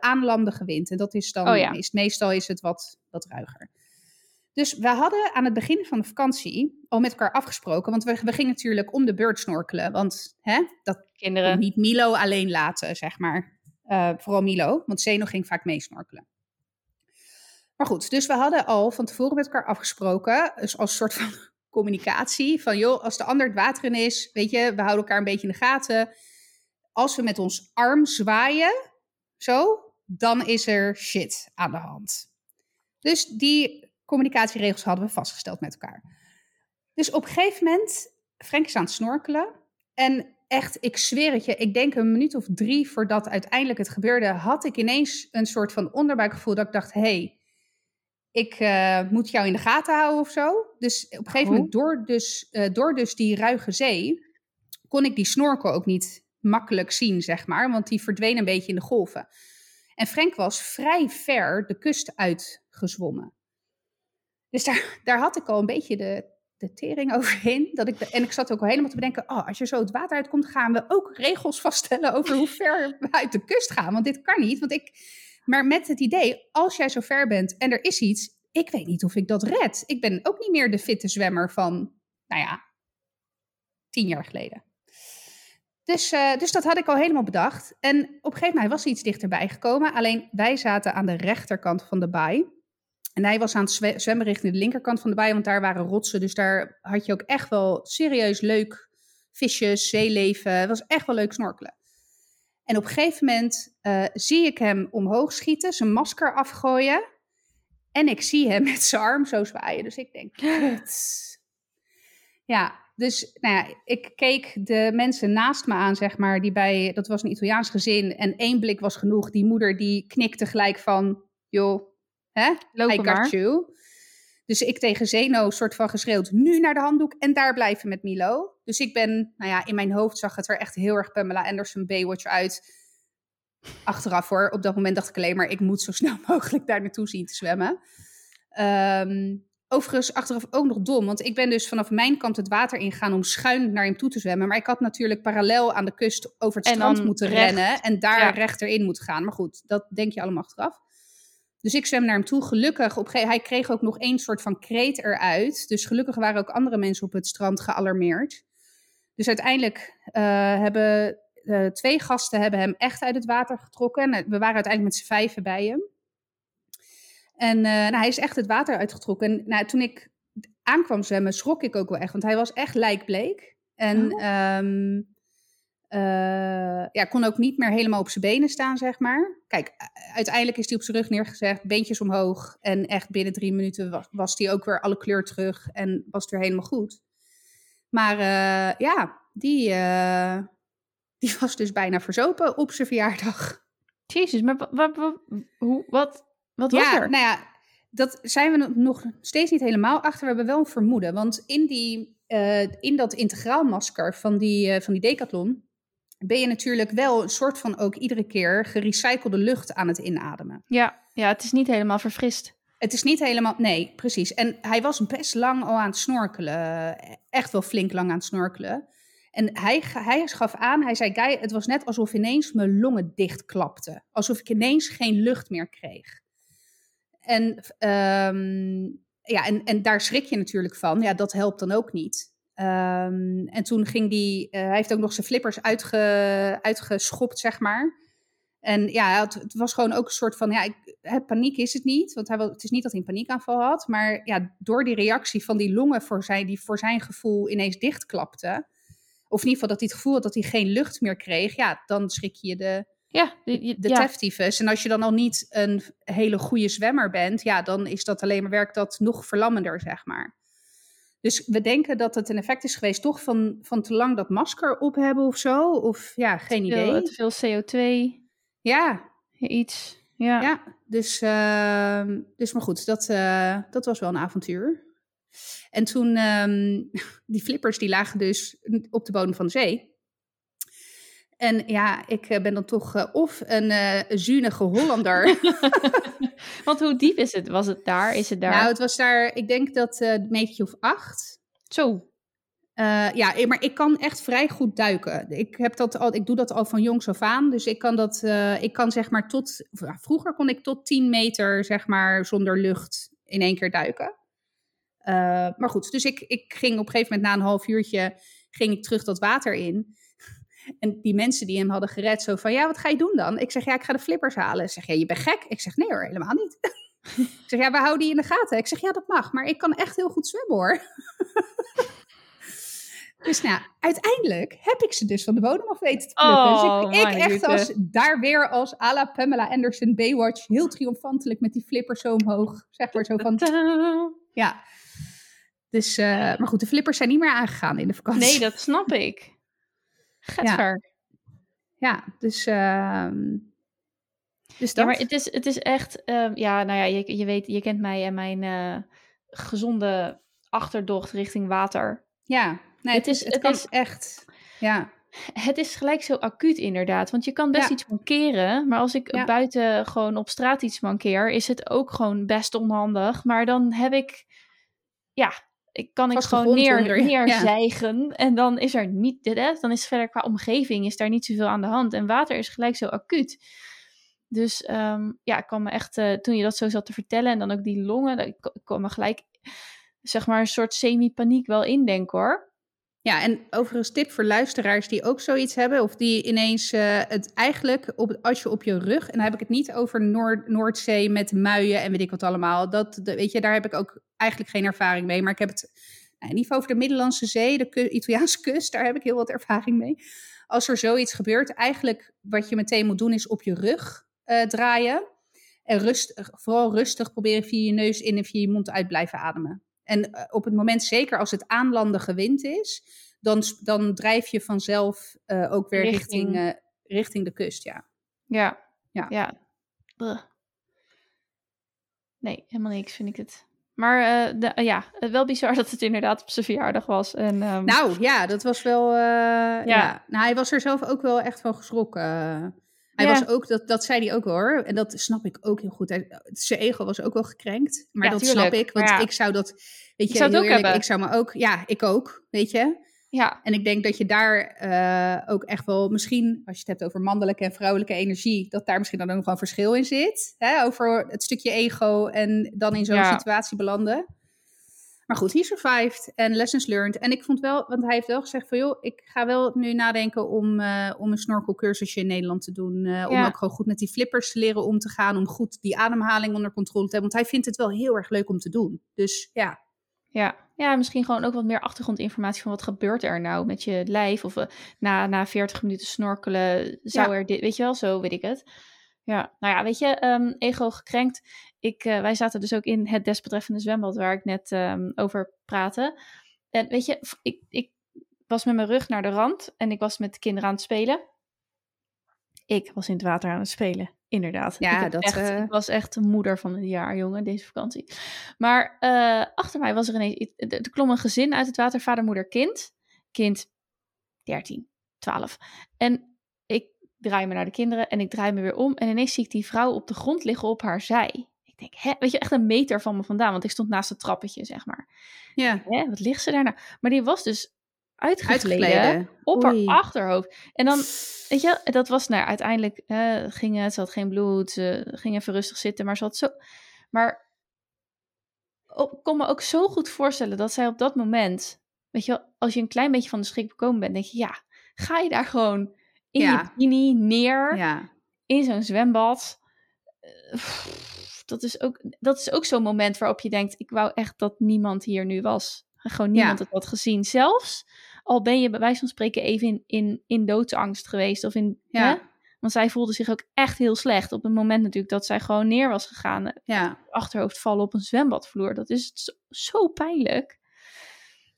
Speaker 2: aanlandige wind. En dat is dan,
Speaker 1: oh ja.
Speaker 2: is, meestal is het wat, wat ruiger. Dus we hadden aan het begin van de vakantie al met elkaar afgesproken. Want we, we gingen natuurlijk om de beurt snorkelen. Want hè, dat
Speaker 1: Kinderen.
Speaker 2: niet Milo alleen laten, zeg maar. vooral Milo, want Zeno ging vaak meesnorkelen. Maar goed, dus we hadden al van tevoren met elkaar afgesproken, dus als soort van communicatie, van joh, als de ander het water in is, weet je, we houden elkaar een beetje in de gaten. Als we met ons arm zwaaien, zo, dan is er shit aan de hand. Dus die communicatieregels hadden we vastgesteld met elkaar. Dus op een gegeven moment, Frank is aan het snorkelen. En echt, ik zweer het je, ik denk een minuut of drie voordat uiteindelijk het gebeurde, had ik ineens een soort van onderbuikgevoel dat ik dacht, hé, hey, ik uh, moet jou in de gaten houden of zo. Dus op een gegeven oh. moment, door dus, uh, door dus die ruige zee, kon ik die snorkel ook niet makkelijk zien, zeg maar. Want die verdween een beetje in de golven. En Frank was vrij ver de kust uitgezwommen. Dus daar, daar had ik al een beetje de, de tering overheen. Dat ik en ik zat ook al helemaal te bedenken: oh, als je zo het water uitkomt, gaan we ook regels vaststellen over hoe ver we uit de kust gaan. Want dit kan niet. Want ik, maar met het idee, als jij zo ver bent en er is iets, ik weet niet of ik dat red. Ik ben ook niet meer de fitte zwemmer van, nou ja, tien jaar geleden. Dus, uh, dus dat had ik al helemaal bedacht. En op een gegeven moment was hij iets dichterbij gekomen. Alleen wij zaten aan de rechterkant van de baai. En hij was aan het zwemmen richting de linkerkant van de baai, want daar waren rotsen. Dus daar had je ook echt wel serieus leuk visjes, zeeleven. Het was echt wel leuk snorkelen. En op een gegeven moment uh, zie ik hem omhoog schieten, zijn masker afgooien. En ik zie hem met zijn arm zo zwaaien. Dus ik denk, kut. Ja, dus nou ja, ik keek de mensen naast me aan, zeg maar, die bij, dat was een Italiaans gezin. En één blik was genoeg. Die moeder die knikte gelijk van, joh, hè,
Speaker 1: Loop
Speaker 2: I got
Speaker 1: maar.
Speaker 2: you. Dus ik tegen Zeno soort van geschreeuwd, nu naar de handdoek en daar blijven met Milo. Dus ik ben, nou ja, in mijn hoofd zag het er echt heel erg Pamela Anderson Baywatch uit. Achteraf hoor, op dat moment dacht ik alleen maar, ik moet zo snel mogelijk daar naartoe zien te zwemmen. Ehm, overigens, achteraf ook nog dom, want ik ben dus vanaf mijn kant het water ingegaan om schuin naar hem toe te zwemmen. Maar ik had natuurlijk parallel aan de kust over het
Speaker 1: En
Speaker 2: strand moeten
Speaker 1: recht.
Speaker 2: rennen en daar
Speaker 1: Ja.
Speaker 2: rechter in moeten gaan. Maar goed, dat denk je allemaal achteraf. Dus ik zwem naar hem toe. Gelukkig, op hij kreeg ook nog één soort van kreet eruit. Dus gelukkig waren ook andere mensen op het strand gealarmeerd. Dus uiteindelijk eh, hebben eh, twee gasten hebben hem echt uit het water getrokken. En, eh, we waren uiteindelijk met z'n vijven bij hem. En eh, nou, hij is echt het water uitgetrokken. En nou, toen ik aankwam zwemmen, schrok ik ook wel echt. Want hij was echt lijkbleek. En
Speaker 1: Oh.
Speaker 2: ehm, eh, ja, kon ook niet meer helemaal op zijn benen staan, zeg maar. Kijk, uiteindelijk is hij op zijn rug neergezegd, beentjes omhoog. En echt binnen drie minuten was, was hij ook weer alle kleur terug en was het weer helemaal goed. Maar eh, ja, die, die was dus bijna verzopen op zijn verjaardag.
Speaker 1: Jezus, maar wa- wa- wa- hoe, wat, wat was
Speaker 2: ja,
Speaker 1: er?
Speaker 2: nou ja, dat zijn we nog steeds niet helemaal achter. We hebben wel een vermoeden. Want in, die, eh, in dat integraalmasker van die, eh, van die decathlon... ben je natuurlijk wel een soort van ook iedere keer gerecyclede lucht aan het inademen.
Speaker 1: Ja, ja, het is niet helemaal verfrist.
Speaker 2: Het is niet helemaal... Nee, precies. En hij was best lang al aan het snorkelen. Echt wel flink lang aan het snorkelen. En hij, hij gaf aan, hij zei, Guy, het was net alsof ineens mijn longen dichtklapten. Alsof ik ineens geen lucht meer kreeg. En, ehm, ja, en, en daar schrik je natuurlijk van. Ja, dat helpt dan ook niet. Ehm, en toen ging die, eh, hij heeft ook nog zijn flippers uitge, uitgeschopt, zeg maar. En ja, het was gewoon ook een soort van, ja, ik, paniek is het niet. Want hij, het is niet dat hij een paniekaanval had. Maar ja, door die reactie van die longen voor zijn, die voor zijn gevoel ineens dichtklapten. Of in ieder geval dat hij het gevoel had dat hij geen lucht meer kreeg. Ja, dan schrik je de,
Speaker 1: Ja, de,
Speaker 2: de
Speaker 1: ja.
Speaker 2: teftyfus. En als je dan al niet een hele goede zwemmer bent, ja, dan is dat alleen maar werkt dat nog verlammender, zeg maar. Dus we denken dat het een effect is geweest, toch van, van te lang dat masker op hebben of zo. Of ja, geen
Speaker 1: Veel-
Speaker 2: idee.
Speaker 1: Te veel CO2,
Speaker 2: Ja,
Speaker 1: iets. Ja.
Speaker 2: ja. Dus, ehm, dus maar goed, dat, eh, dat was wel een avontuur. En toen, ehm, die flippers die lagen dus op de bodem van de zee. En ja, ik eh, ben dan toch eh, of een eh zunige Hollander.
Speaker 1: Want hoe diep is het? Was het daar? Is het daar?
Speaker 2: Nou, het was daar, ik denk dat eh, een metertje of acht.
Speaker 1: Zo.
Speaker 2: Ja, maar ik kan echt vrij goed duiken. Ik, heb dat al, ik doe dat al van jongs af aan. Dus ik kan dat, ik kan zeg maar tot, vroeger kon ik tot 10 meter zeg maar zonder lucht in één keer duiken. Maar goed, dus ik, ik ging op een gegeven moment na een half uurtje, ging ik terug dat water in. En die mensen die hem hadden gered, zo van, ja, wat ga je doen dan? Ik zeg, ja, ik ga de flippers halen. Ik zeg, ja, je bent gek? Ik zeg, nee hoor, helemaal niet. ik zeg, ja, we houden die in de gaten. Ik zeg, ja, dat mag, maar ik kan echt heel goed zwemmen hoor. Dus nou, uiteindelijk heb ik ze dus van de bodem af weten te plukken.
Speaker 1: Oh,
Speaker 2: dus ik, ik
Speaker 1: mijn
Speaker 2: echt
Speaker 1: liefde.
Speaker 2: als, daar weer als à la Pamela Anderson Baywatch, heel triomfantelijk met die flippers zo omhoog. Zeg maar zo van, ja. Dus, eh, maar goed, de flippers zijn niet meer aangegaan in de vakantie.
Speaker 1: Nee, dat snap ik. Getver.
Speaker 2: Ja, dus, ehm, dus
Speaker 1: Ja,
Speaker 2: dat.
Speaker 1: maar het is, het is echt, ehm, ja, nou ja, je, je weet, je kent mij en mijn eh, gezonde achterdocht richting water.
Speaker 2: ja, nee,
Speaker 1: het is-
Speaker 2: is, het,
Speaker 1: het
Speaker 2: kan
Speaker 1: is-
Speaker 2: echt, ja.
Speaker 1: Het is gelijk zo acuut inderdaad. Want je kan best
Speaker 2: Ja.
Speaker 1: iets mankeren. Maar als ik
Speaker 2: Ja.
Speaker 1: buiten gewoon op straat iets mankeer, is het ook gewoon best onhandig. Maar dan heb ik, ja, ik kan ik gewoon neer,
Speaker 2: ja.
Speaker 1: neerzijgen. En dan is er niet, hè, dan is verder qua omgeving is daar niet zoveel aan de hand. En water is gelijk zo acuut. Dus ehm, ja, ik kwam me echt, eh, toen je dat zo zat te vertellen en dan ook die longen, ik, kwam me gelijk, zeg maar, een soort semi-paniek wel indenken hoor.
Speaker 2: Ja, en overigens tip voor luisteraars die ook zoiets hebben, of die ineens eh, het eigenlijk, op, als je op je rug, en dan heb ik het niet over Noord, Noordzee met muien en weet ik wat allemaal, dat, weet je, daar heb ik ook eigenlijk geen ervaring mee, maar ik heb het nou, in ieder geval over de Middellandse Zee, de Italiaanse kust, daar heb ik heel wat ervaring mee. Als er zoiets gebeurt, eigenlijk wat je meteen moet doen is op je rug eh, draaien en rust, vooral rustig proberen via je neus in en via je mond uit blijven ademen. En eh, op het moment, zeker als het aanlandige wind is, dan, dan drijf je vanzelf eh, ook weer
Speaker 1: Richting-
Speaker 2: richting, eh, richting de kust. Ja.
Speaker 1: Ja.
Speaker 2: Ja.
Speaker 1: Ja. Nee, helemaal niks vind ik het. Maar de, ja, wel bizar dat het inderdaad op zijn verjaardag was. En, ehm,
Speaker 2: Nou ja, dat was wel. eh, ja. Nou, hij was er zelf ook wel echt van geschrokken. Hij
Speaker 1: Ja.
Speaker 2: was ook, dat, dat zei hij ook hoor. En dat snap ik ook heel goed. Hij, zijn ego was ook wel gekrenkt. Maar
Speaker 1: Ja,
Speaker 2: dat
Speaker 1: tuurlijk.
Speaker 2: snap ik. Want
Speaker 1: ja.
Speaker 2: ik zou dat. Weet je,
Speaker 1: zou het
Speaker 2: heel
Speaker 1: ook
Speaker 2: eerlijk,
Speaker 1: hebben.
Speaker 2: ik zou me ook. Ja, ik ook. Weet je.
Speaker 1: ja,
Speaker 2: En ik denk dat je daar eh, ook echt wel misschien, als je het hebt over mannelijke en vrouwelijke energie, dat daar misschien dan ook wel een verschil in zit. Hè? Over het stukje ego en dan in zo'n situatie belanden. Maar goed, he survived en lessons learned. En ik vond wel, want hij heeft wel gezegd van joh, ik ga wel nu nadenken om, eh, om een snorkelcursusje in Nederland te doen. eh, Om ook gewoon goed met die flippers te leren om te gaan. Om goed die ademhaling onder controle te hebben. Want hij vindt het wel heel erg leuk om te doen. Dus ja,
Speaker 1: ja. ja, misschien gewoon ook wat meer achtergrondinformatie van wat gebeurt er nou met je lijf. Of eh, na, na 40 minuten snorkelen zou
Speaker 2: Ja.
Speaker 1: er dit, weet je wel, zo weet ik het. Ja, nou ja, weet je, ehm, ego gekrenkt. Ik, eh, wij zaten dus ook in het desbetreffende zwembad waar ik net ehm, over praatte. En weet je, ik, ik was met mijn rug naar de rand en ik was met de kinderen aan het spelen. Ik was in het water aan het spelen, inderdaad.
Speaker 2: Ja,
Speaker 1: ik,
Speaker 2: dat,
Speaker 1: echt,
Speaker 2: eh,
Speaker 1: ik was echt de moeder van het jaar, jongen, deze vakantie. Maar eh, achter mij was er ineens, er klom een gezin uit het water, vader, moeder, kind. Kind 13, 12. En draai me naar de kinderen en ik draai me weer om. En ineens zie ik die vrouw op de grond liggen op haar zij. Ik denk, hè, weet je, echt een meter van me vandaan, want ik stond naast het trappetje, zeg maar.
Speaker 2: ja.
Speaker 1: Hè, wat ligt ze daar nou? Maar die was dus
Speaker 2: uitgekleden.
Speaker 1: op
Speaker 2: Oei.
Speaker 1: haar achterhoofd. En dan, weet je, dat was nou uiteindelijk, ging het, ze had geen bloed, ze ging even rustig zitten, maar ze had zo... Maar ik kon me ook zo goed voorstellen dat zij op dat moment, weet je wel, als je een klein beetje van de schrik bekomen bent, denk je, ja, ga je daar gewoon in
Speaker 2: Ja.
Speaker 1: je bikini neer,
Speaker 2: Ja.
Speaker 1: in zo'n zwembad. Eh, Dat is ook, dat is ook zo'n moment waarop je denkt, ik wou echt dat niemand hier nu was. Gewoon niemand
Speaker 2: Ja.
Speaker 1: het had gezien. Zelfs al ben je bij wijze van spreken even in, in, in doodsangst geweest. Of in,
Speaker 2: Ja.
Speaker 1: hè? Want zij voelde zich ook echt heel slecht. Op het moment natuurlijk dat zij gewoon neer was gegaan. eh,
Speaker 2: Ja.
Speaker 1: Achterhoofd vallen op een zwembadvloer. Dat is zo, zo pijnlijk.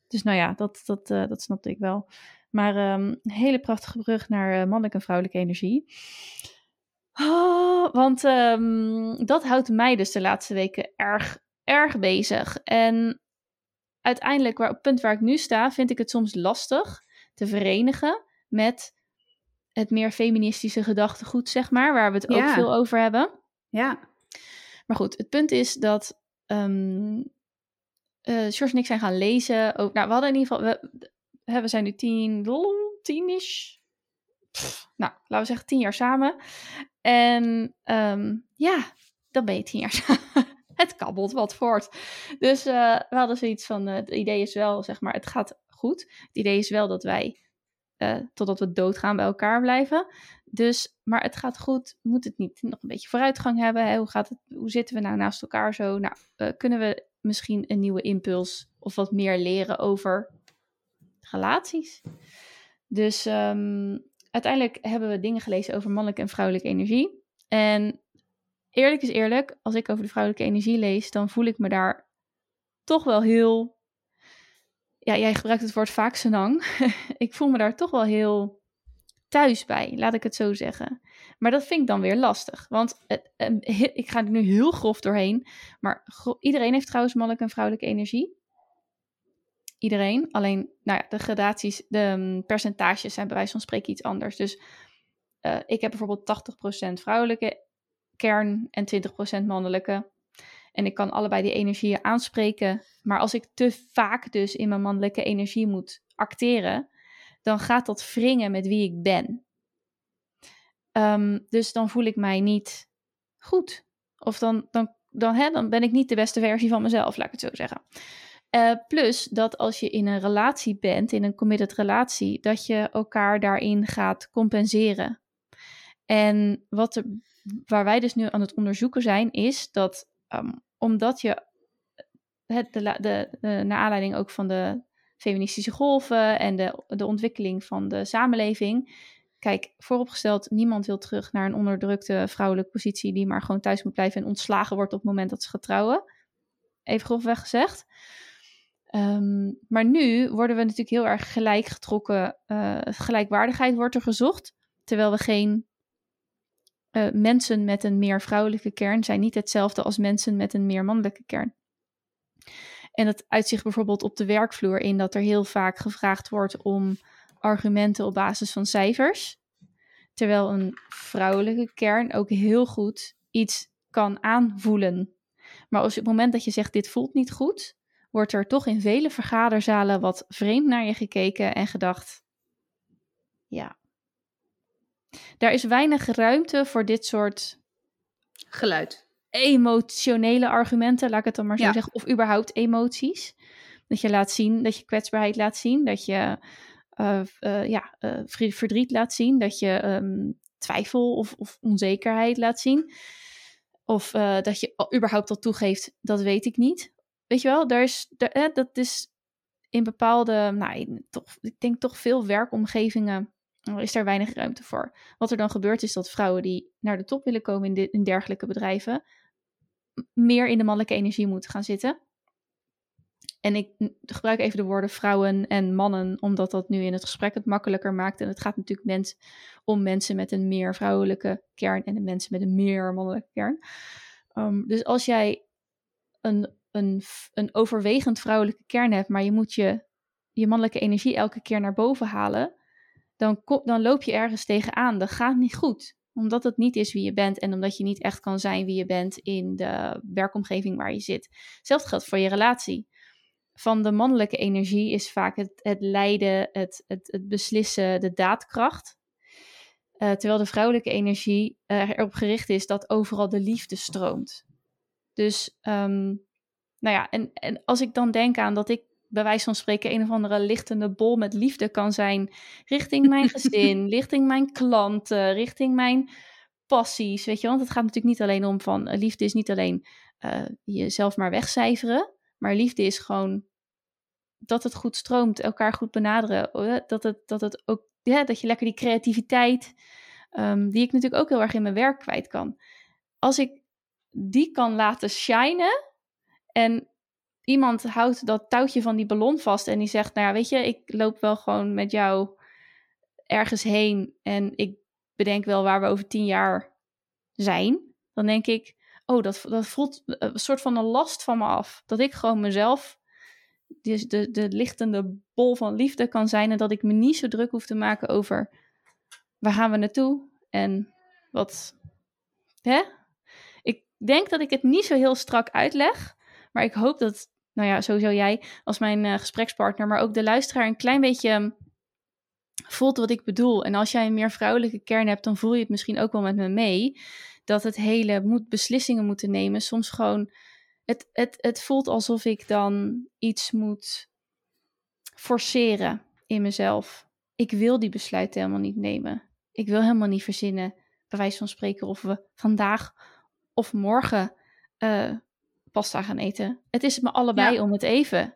Speaker 1: Dus nou ja, dat, dat, eh, dat snapte ik wel. Maar ehm, een hele prachtige brug naar eh, mannelijke en vrouwelijke energie. Oh, want ehm, dat houdt mij dus de laatste weken erg, erg bezig. En uiteindelijk, waar, op het punt waar ik nu sta, vind ik het soms lastig te verenigen met het meer feministische gedachtegoed, zeg maar, waar we het ook veel over hebben.
Speaker 2: Ja.
Speaker 1: Maar goed, het punt is dat ehm eh George en ik zijn gaan lezen. Ook, nou, we hadden in ieder geval, we, we zijn nu tien, tien-ish. Nou, laten we zeggen tien jaar samen. En ehm, ja, dan ben je tien jaar samen. Het kabbelt wat voort. Dus eh, we hadden zoiets van, eh, het idee is wel, zeg maar, het gaat goed. Het idee is wel dat wij, eh, totdat we doodgaan, bij elkaar blijven. Dus, maar het gaat goed. Moet het niet nog een beetje vooruitgang hebben? Hè? Hoe, gaat het, hoe zitten we nou naast elkaar zo? Nou, kunnen we misschien een nieuwe impuls of wat meer leren over relaties? Dus ehm, uiteindelijk hebben we dingen gelezen over mannelijke en vrouwelijke energie. En eerlijk is eerlijk, als ik over de vrouwelijke energie lees, dan voel ik me daar toch wel heel. Ja, jij gebruikt het woord vaak senang. ik voel me daar toch wel heel thuis bij, laat ik het zo zeggen. Maar dat vind ik dan weer lastig. Want ehm, ik ga er nu heel grof doorheen. Maar iedereen heeft trouwens mannelijke en vrouwelijke energie. Iedereen. Alleen, nou ja, de gradaties, de mm, percentages zijn bij wijze van spreken iets anders. Dus uh, ik heb bijvoorbeeld 80% vrouwelijke kern en 20% mannelijke. En ik kan allebei die energieën aanspreken. Maar als ik te vaak dus in mijn mannelijke energie moet acteren, dan gaat dat wringen met wie ik ben. Um, dus dan voel ik mij niet goed. Of dan, dan, dan, hè, dan ben ik niet de beste versie van mezelf, laat ik het zo zeggen. Uh, plus dat als je in een relatie bent, in een committed relatie, dat je elkaar daarin gaat compenseren. En wat er, waar wij dus nu aan het onderzoeken zijn, is dat um, omdat je het, de, de, de, naar aanleiding ook van de feministische golven en de, de ontwikkeling van de samenleving. Kijk, vooropgesteld, niemand wil terug naar een onderdrukte vrouwelijke positie die maar gewoon thuis moet blijven en ontslagen wordt op het moment dat ze gaat trouwen. Even grofweg gezegd. Um, maar nu worden we natuurlijk heel erg gelijk getrokken. Uh, gelijkwaardigheid wordt er gezocht. Terwijl we geen uh, mensen met een meer vrouwelijke kern zijn niet hetzelfde als mensen met een meer mannelijke kern. En dat uitzicht bijvoorbeeld op de werkvloer in dat er heel vaak gevraagd wordt om argumenten op basis van cijfers. Terwijl een vrouwelijke kern ook heel goed iets kan aanvoelen. Maar als op het moment dat je zegt dit voelt niet goed, wordt er toch in vele vergaderzalen wat vreemd naar je gekeken en gedacht: ja. Daar is weinig ruimte voor dit soort
Speaker 2: geluid.
Speaker 1: Emotionele argumenten, laat ik het dan maar zo zeggen. Of überhaupt emoties. Dat je laat zien, dat je kwetsbaarheid laat zien. Dat je uh, uh, ja, uh, verdriet laat zien. Dat je um, twijfel of, of, onzekerheid laat zien. Of dat je überhaupt dat toegeeft, dat weet ik niet. Weet je wel, daar is, dat is in bepaalde, nou, toch, ik denk toch veel werkomgevingen is daar weinig ruimte voor. Wat er dan gebeurt is dat vrouwen die naar de top willen komen in, dergelijke bedrijven, meer in de mannelijke energie moeten gaan zitten. En ik gebruik even de woorden vrouwen en mannen, omdat dat nu in het gesprek het makkelijker maakt. En het gaat natuurlijk om mensen met een meer vrouwelijke kern en de mensen met een meer mannelijke kern. Um, dus als jij een, een, een overwegend vrouwelijke kern hebt, maar je moet je, je mannelijke energie elke keer naar boven halen, dan, dan loop je ergens tegenaan. Dat gaat niet goed. Omdat het niet is wie je bent en omdat je niet echt kan zijn wie je bent in de werkomgeving waar je zit. Hetzelfde geldt voor je relatie. Van de mannelijke energie is vaak het, het leiden, het, het, het beslissen, de daadkracht. Uh, terwijl de vrouwelijke energie uh, erop gericht is dat overal de liefde stroomt. Dus, um, nou ja, en, en als ik dan denk aan dat ik bij wijze van spreken een of andere lichtende bol met liefde kan zijn richting mijn gezin, richting mijn klanten, richting mijn passies, weet je, want het gaat natuurlijk niet alleen om van, uh, liefde is niet alleen uh, jezelf maar wegcijferen, maar liefde is gewoon dat het goed stroomt, elkaar goed benaderen, uh, dat het, dat het ook, ja, dat je lekker die creativiteit, um, die ik natuurlijk ook heel erg in mijn werk kwijt kan. Als ik die kan laten shinen en iemand houdt dat touwtje van die ballon vast en die zegt, nou weet je, ik loop wel gewoon met jou ergens heen en ik bedenk wel waar we over tien jaar zijn, dan denk ik, oh, dat, dat voelt een soort van een last van me af. Dat ik gewoon mezelf, dus de, de lichtende bol van liefde kan zijn en dat ik me niet zo druk hoef te maken over waar gaan we naartoe en wat, hè? Ik denk dat ik het niet zo heel strak uitleg, maar ik hoop dat nou ja, sowieso jij als mijn uh, gesprekspartner, maar ook de luisteraar een klein beetje ehm, voelt wat ik bedoel. En als jij een meer vrouwelijke kern hebt, dan voel je het misschien ook wel met me mee. Dat het hele moet beslissingen moeten nemen. Soms gewoon. Het, het, het voelt alsof ik dan iets moet forceren in mezelf. Ik wil die besluiten helemaal niet nemen. Ik wil helemaal niet verzinnen, bij wijze van spreken, of we vandaag of morgen uh, pasta gaan eten. Het is me allebei om het even.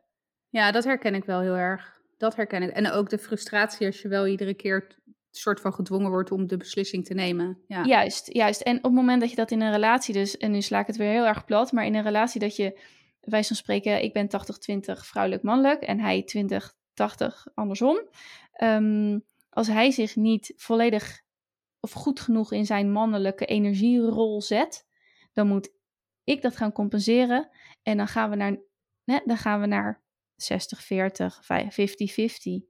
Speaker 2: Ja, dat herken ik wel heel erg. Dat herken ik. En ook de frustratie als je wel iedere keer soort van gedwongen wordt om de beslissing te nemen. Ja.
Speaker 1: Juist, juist. En op het moment dat je dat in een relatie dus, en nu sla ik het weer heel erg plat, maar in een relatie dat je, wij van spreken, ik ben 80-20 vrouwelijk-mannelijk en hij 20-80 andersom. Um, als hij zich niet volledig of goed genoeg in zijn mannelijke energierol zet, dan moet ik dat gaan compenseren. En dan gaan we naar, dan gaan we naar 60-40, 50-50.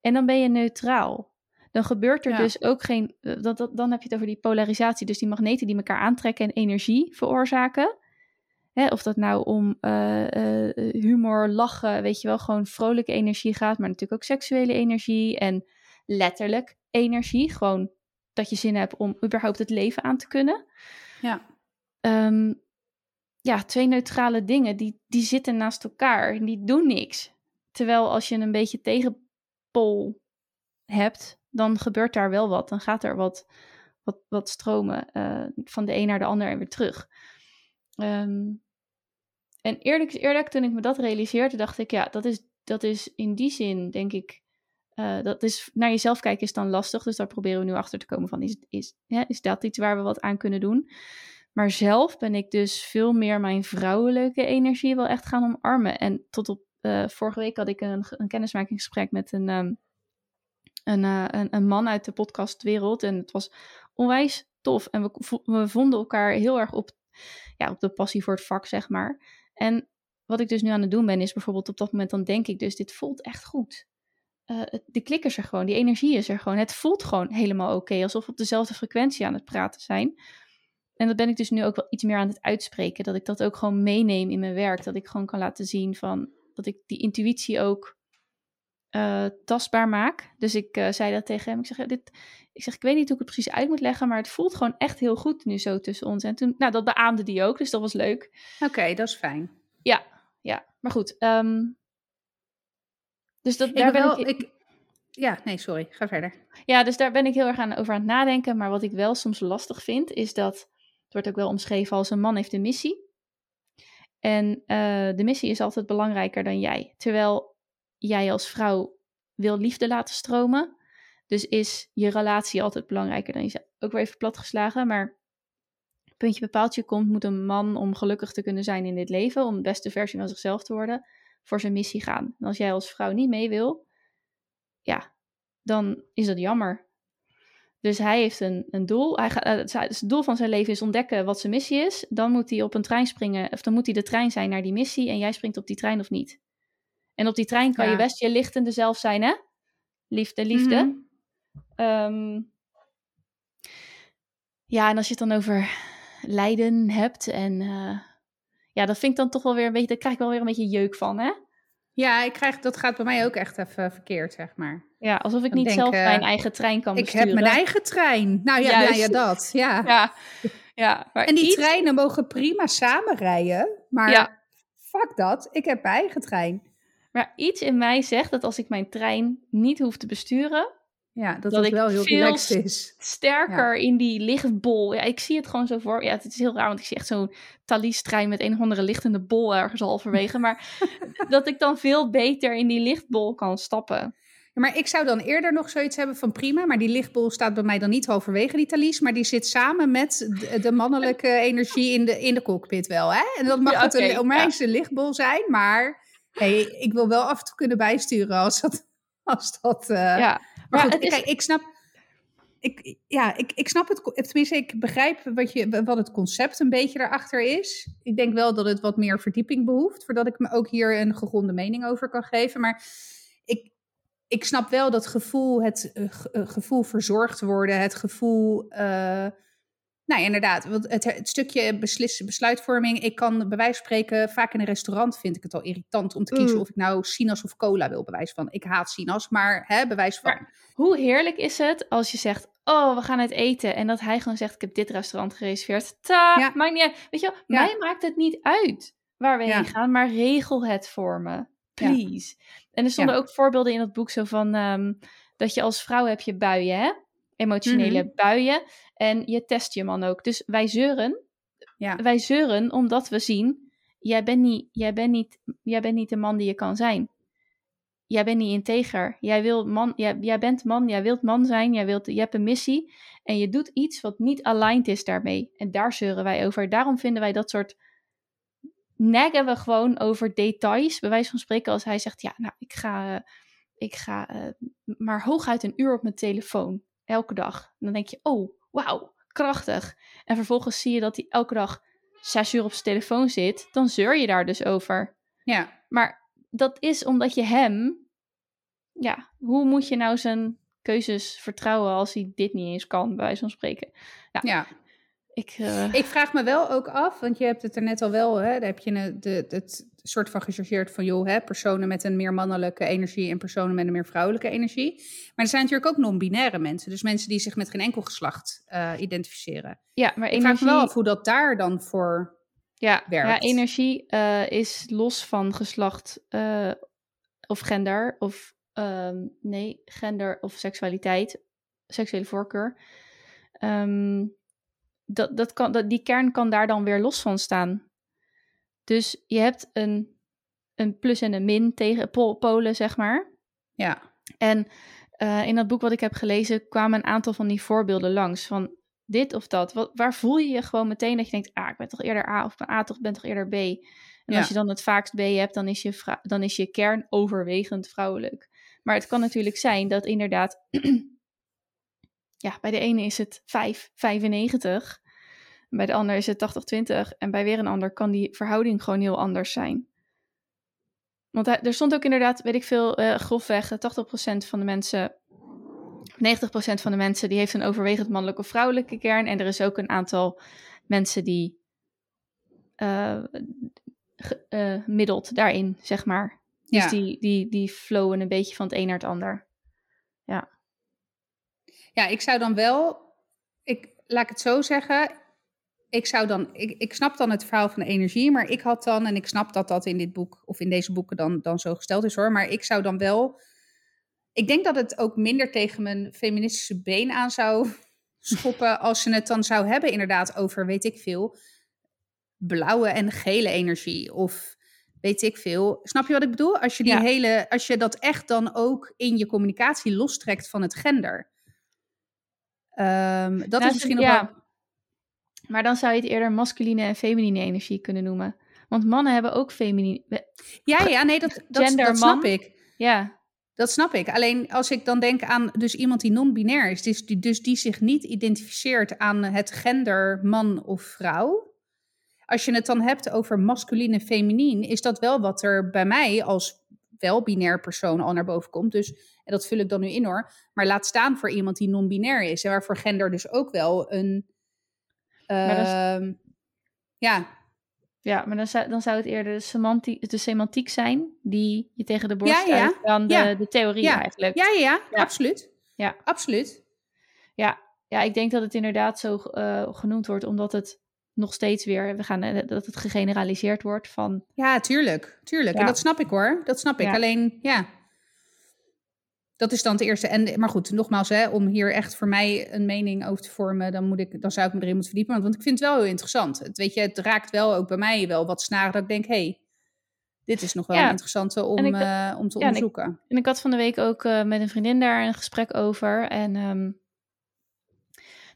Speaker 1: En dan ben je neutraal. Dan gebeurt er
Speaker 2: Ja.
Speaker 1: dus ook geen. eh, Dat, dat, dan heb je het over die polarisatie. Dus die magneten die elkaar aantrekken en energie veroorzaken. Hè, of dat nou om eh, eh, humor, lachen, weet je wel, gewoon vrolijke energie gaat. Maar natuurlijk ook seksuele energie en letterlijk energie. Gewoon dat je zin hebt om überhaupt het leven aan te kunnen.
Speaker 2: Ja.
Speaker 1: Ehm, ja, twee neutrale dingen, die, die zitten naast elkaar en die doen niks. Terwijl als je een beetje tegenpol hebt, dan gebeurt daar wel wat. Dan gaat er wat, wat, wat stromen eh, van de een naar de ander en weer terug. Ehm, en eerlijk eerlijk, toen ik me dat realiseerde, dacht ik, ja, dat is, dat is in die zin, denk ik, eh, dat is naar jezelf kijken is dan lastig. Dus daar proberen we nu achter te komen van, is, is, hè, is dat iets waar we wat aan kunnen doen? Maar zelf ben ik dus veel meer mijn vrouwelijke energie wel echt gaan omarmen. En tot op eh, vorige week had ik een, een kennismakingsgesprek met een, ehm, een, eh, een, een man uit de podcastwereld. En het was onwijs tof. En we, we vonden elkaar heel erg op, ja, op de passie voor het vak, zeg maar. En wat ik dus nu aan het doen ben, is bijvoorbeeld op dat moment dan denk ik dus, dit voelt echt goed. Eh, de klik is er gewoon, die energie is er gewoon. Het voelt gewoon helemaal oké, alsof we op dezelfde frequentie aan het praten zijn. En dat ben ik dus nu ook wel iets meer aan het uitspreken. Dat ik dat ook gewoon meeneem in mijn werk. Dat ik gewoon kan laten zien van dat ik die intuïtie ook eh, tastbaar maak. Dus ik eh, zei dat tegen hem. Ik zeg, dit, ik zeg, ik weet niet hoe ik het precies uit moet leggen, maar het voelt gewoon echt heel goed nu zo tussen ons. En toen, nou, dat beaamde die ook, dus dat was leuk.
Speaker 2: Oké, dat is fijn.
Speaker 1: Ja, ja. Maar goed. ehm, dus dat,
Speaker 2: Ik
Speaker 1: daar
Speaker 2: ben
Speaker 1: ben
Speaker 2: wel,
Speaker 1: ik,
Speaker 2: ik, ja, nee, sorry. Ga verder.
Speaker 1: ja, dus daar ben ik heel erg aan, over aan het nadenken. Maar wat ik wel soms lastig vind, is dat het wordt ook wel omschreven als een man heeft een missie. En eh, de missie is altijd belangrijker dan jij. Terwijl jij als vrouw wil liefde laten stromen. Dus is je relatie altijd belangrijker dan jezelf. Ook weer even platgeslagen, maar puntje bepaaltje komt, moet een man om gelukkig te kunnen zijn in dit leven, om de beste versie van zichzelf te worden, voor zijn missie gaan. En als jij als vrouw niet mee wil, ja, dan is dat jammer. Dus hij heeft een, een doel. Hij gaat, eh, het doel van zijn leven is ontdekken wat zijn missie is. Dan moet hij op een trein springen, of dan moet hij de trein zijn naar die missie. En jij springt op die trein of niet. En op die trein kan
Speaker 2: Ja.
Speaker 1: je best je lichtende zelf zijn, hè? Liefde, liefde.
Speaker 2: Mhm.
Speaker 1: Ehm, ja, en als je het dan over lijden hebt en eh, ja, dat vind ik dan toch wel weer een beetje, daar krijg ik wel weer een beetje jeuk van, hè?
Speaker 2: Ja, ik krijg, dat gaat bij mij ook echt even verkeerd, zeg maar.
Speaker 1: Ja, alsof ik niet
Speaker 2: denk,
Speaker 1: zelf
Speaker 2: eh,
Speaker 1: mijn eigen trein kan
Speaker 2: Ik
Speaker 1: besturen.
Speaker 2: heb mijn eigen trein. Nou ja, ja,
Speaker 1: Juist.
Speaker 2: ja dat. Ja.
Speaker 1: Ja, ja maar
Speaker 2: En die
Speaker 1: iets-
Speaker 2: treinen mogen prima samen rijden. Maar
Speaker 1: Ja.
Speaker 2: fuck dat. Ik heb mijn eigen trein.
Speaker 1: Maar iets in mij zegt dat als ik mijn trein niet hoef te besturen,
Speaker 2: Ja, dat,
Speaker 1: Dat ik
Speaker 2: wel heel relaxed is.
Speaker 1: sterker in die lichtbol. Ja, ik zie het gewoon zo voor. Ja, het is heel raar, want ik zie echt zo'n Thalys-trein met een of andere lichtende bol ergens halverwege. Maar dat ik dan veel beter in die lichtbol kan stappen.
Speaker 2: Maar ik zou dan eerder nog zoiets hebben van prima, maar die lichtbol staat bij mij dan niet halverwege die Thalys, maar die zit samen met de, de mannelijke energie in de, in de cockpit wel. Hè? En dat mag
Speaker 1: Ja,
Speaker 2: een Romeinse lichtbol zijn, maar hey, ik wil wel af en toe kunnen bijsturen als dat... Als dat eh,
Speaker 1: ja,
Speaker 2: Maar goed,
Speaker 1: is,
Speaker 2: kijk, ik snap. Ik, ja, ik, ik snap het. Tenminste, ik begrijp wat, je, wat het concept een beetje daarachter is. Ik denk wel dat het wat meer verdieping behoeft. Voordat ik me ook hier een gegronde mening over kan geven. Maar ik snap wel dat gevoel, het eh, eh, gevoel verzorgd worden. Het gevoel. eh, nou ja, inderdaad. Want het, het stukje beslis, besluitvorming. Ik kan bij wijze van spreken. Vaak in een restaurant vind ik het al irritant om te kiezen.
Speaker 1: Mm.
Speaker 2: of ik nou sinaas of cola wil. Bewijs van. Ik haat sinaas, maar hè, bewijs van.
Speaker 1: Maar- hoe heerlijk is het als je zegt, oh, we gaan uit eten. En dat hij gewoon zegt, ik heb dit restaurant gereserveerd. Ta,
Speaker 2: Ja.
Speaker 1: maakt niet uit. Weet je wel,
Speaker 2: Ja.
Speaker 1: mij maakt het niet uit waar we heen gaan. Maar regel het voor me. Please. En er stonden
Speaker 2: Ja.
Speaker 1: ook voorbeelden in dat boek zo van... ehm, dat je als vrouw heb je buien, hè? Emotionele
Speaker 2: Mhm.
Speaker 1: buien. En je test je man ook. Dus wij zeuren.
Speaker 2: Ja.
Speaker 1: Wij zeuren omdat we zien... Jij bent, niet, jij, bent niet, jij bent niet de man die je kan zijn. Jij bent niet integer. Jij, wil man, jij, jij bent man, jij wilt man zijn. Jij, wilt, je hebt een missie. En je doet iets wat niet aligned is daarmee. En daar zeuren wij over. Daarom vinden wij dat soort... Neggen we gewoon over details. Bij wijze van spreken als hij zegt... Ja, nou, ik ga... eh, ik ga eh, maar hooguit een uur op mijn telefoon. Elke dag. En dan denk je, oh, wauw, krachtig. En vervolgens zie je dat hij elke dag zes uur op zijn telefoon zit. Dan zeur je daar dus over.
Speaker 2: Ja.
Speaker 1: Maar dat is omdat je hem, ja, hoe moet je nou zijn keuzes vertrouwen als hij dit niet eens kan, bij wijze van spreken? Ja.
Speaker 2: Ja.
Speaker 1: Ik, eh,
Speaker 2: Ik vraag me wel ook af, want je hebt het er net al wel, hè, daar heb je de, het soort van gechargeerd van, joh, hè, personen met een meer mannelijke energie en personen met een meer vrouwelijke energie. Maar er zijn natuurlijk ook non-binaire mensen, dus mensen die zich met geen enkel geslacht eh, identificeren.
Speaker 1: ja, maar
Speaker 2: Ik vraag me wel af hoe dat daar dan voor...
Speaker 1: ja, ja,
Speaker 2: werkt.
Speaker 1: energie eh, is los van geslacht of gender, of ehm, nee, gender of seksualiteit, seksuele voorkeur. Ehm, dat, dat kan, dat, die kern kan daar dan weer los van staan. Dus je hebt een, een plus en een min tegen pol- polen, zeg maar.
Speaker 2: Ja,
Speaker 1: En eh, in dat boek wat ik heb gelezen kwamen een aantal van die voorbeelden langs. Van dit of dat. Wat, waar voel je je gewoon meteen dat je denkt, ah, ik ben toch eerder A of ben A, toch ik ben toch eerder B. En
Speaker 2: Ja.
Speaker 1: als je dan het vaakst B hebt, dan is, je dan is je kern overwegend vrouwelijk. Maar het kan natuurlijk zijn dat inderdaad, ja, bij de ene is het 5, 95. Bij de ander is het 80, 20. En bij weer een ander kan die verhouding gewoon heel anders zijn. Want er stond ook inderdaad, weet ik veel, eh, grofweg, eh, 80% van de mensen, 90% van de mensen, die heeft een overwegend mannelijke of vrouwelijke kern. En er is ook een aantal mensen die eh, ge- eh, middelt daarin, zeg maar. Dus
Speaker 2: Ja.
Speaker 1: die, die, die flowen een beetje van het een naar het ander.
Speaker 2: Ja, ik zou dan wel, ik, laat ik het zo zeggen, ik zou dan, ik, ik snap dan het verhaal van de energie, maar ik had dan, en ik snap dat dat in dit boek, of in deze boeken dan, dan zo gesteld is hoor, maar ik zou dan wel, ik denk dat het ook minder tegen mijn feministische been aan zou schoppen als je het dan zou hebben inderdaad over, weet ik veel, blauwe en gele energie of weet ik veel. Snap je wat ik bedoel? Als je die
Speaker 1: Ja.
Speaker 2: hele, als je dat echt dan ook in je communicatie lostrekt van het gender. Ehm, dat
Speaker 1: Nou,
Speaker 2: is misschien nog
Speaker 1: ja.
Speaker 2: wel...
Speaker 1: Maar dan zou je het eerder masculine en feminine energie kunnen noemen. Want mannen hebben ook feminine...
Speaker 2: Ja, ja, nee, dat, dat,
Speaker 1: Gender
Speaker 2: dat snap
Speaker 1: man.
Speaker 2: ik.
Speaker 1: Ja,
Speaker 2: Dat snap ik. Alleen als ik dan denk aan dus iemand die non-binair is, dus die, dus die zich niet identificeert aan het gender man of vrouw. Als je het dan hebt over masculin en feminien, is dat wel wat er bij mij als wel binair persoon al naar boven komt. Dus en dat vul ik dan nu in hoor. Maar laat staan voor iemand die non-binair is en waarvoor gender dus ook wel een.
Speaker 1: Is-
Speaker 2: ehm, ja,
Speaker 1: ja maar dan zou, dan zou het eerder de, semantie, de semantiek zijn die je tegen de borst
Speaker 2: Ja, ja,
Speaker 1: dan de,
Speaker 2: ja.
Speaker 1: de theorie
Speaker 2: Ja.
Speaker 1: eigenlijk.
Speaker 2: ja, ja, ja,
Speaker 1: Ja.
Speaker 2: absoluut.
Speaker 1: Ja.
Speaker 2: Absoluut.
Speaker 1: Ja, ik denk dat het inderdaad zo eh, genoemd wordt, omdat het nog steeds weer, we gaan, eh, dat het gegeneraliseerd wordt van,
Speaker 2: Ja, tuurlijk. Tuurlijk.
Speaker 1: Ja.
Speaker 2: En dat snap ik hoor. Dat snap ik.
Speaker 1: Ja.
Speaker 2: Alleen, ja. Dat is dan het eerste. En, maar goed, nogmaals, hè, om hier echt voor mij een mening over te vormen, dan, moet ik, dan zou ik me erin moeten verdiepen. Want ik vind het wel heel interessant. Het, weet je, het raakt wel ook bij mij wel wat snaren dat ik denk, hé, hey, dit is nog wel
Speaker 1: Ja.
Speaker 2: een interessante om,
Speaker 1: ik-
Speaker 2: eh, om te
Speaker 1: ja, en ik-
Speaker 2: onderzoeken.
Speaker 1: En ik had van de week ook eh, met een vriendin daar een gesprek over. En ehm,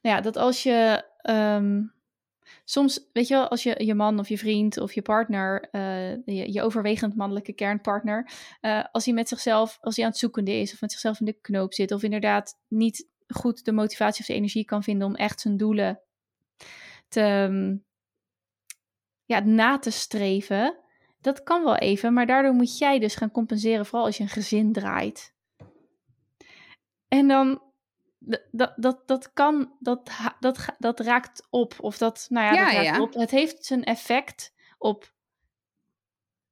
Speaker 1: nou ja, dat als je ehm, soms, weet je wel, als je je man of je vriend of je partner, eh, je, je overwegend mannelijke kernpartner, eh, als hij met zichzelf, als hij aan het zoekende is of met zichzelf in de knoop zit of inderdaad niet goed de motivatie of de energie kan vinden om echt zijn doelen te, ehm, ja, na te streven, dat kan wel even, maar daardoor moet jij dus gaan compenseren, vooral als je een gezin draait. En dan, dat, dat, dat kan, dat, dat, dat raakt op, of dat, nou ja,
Speaker 2: Ja,
Speaker 1: dat raakt
Speaker 2: ja.
Speaker 1: op. Het heeft zijn effect op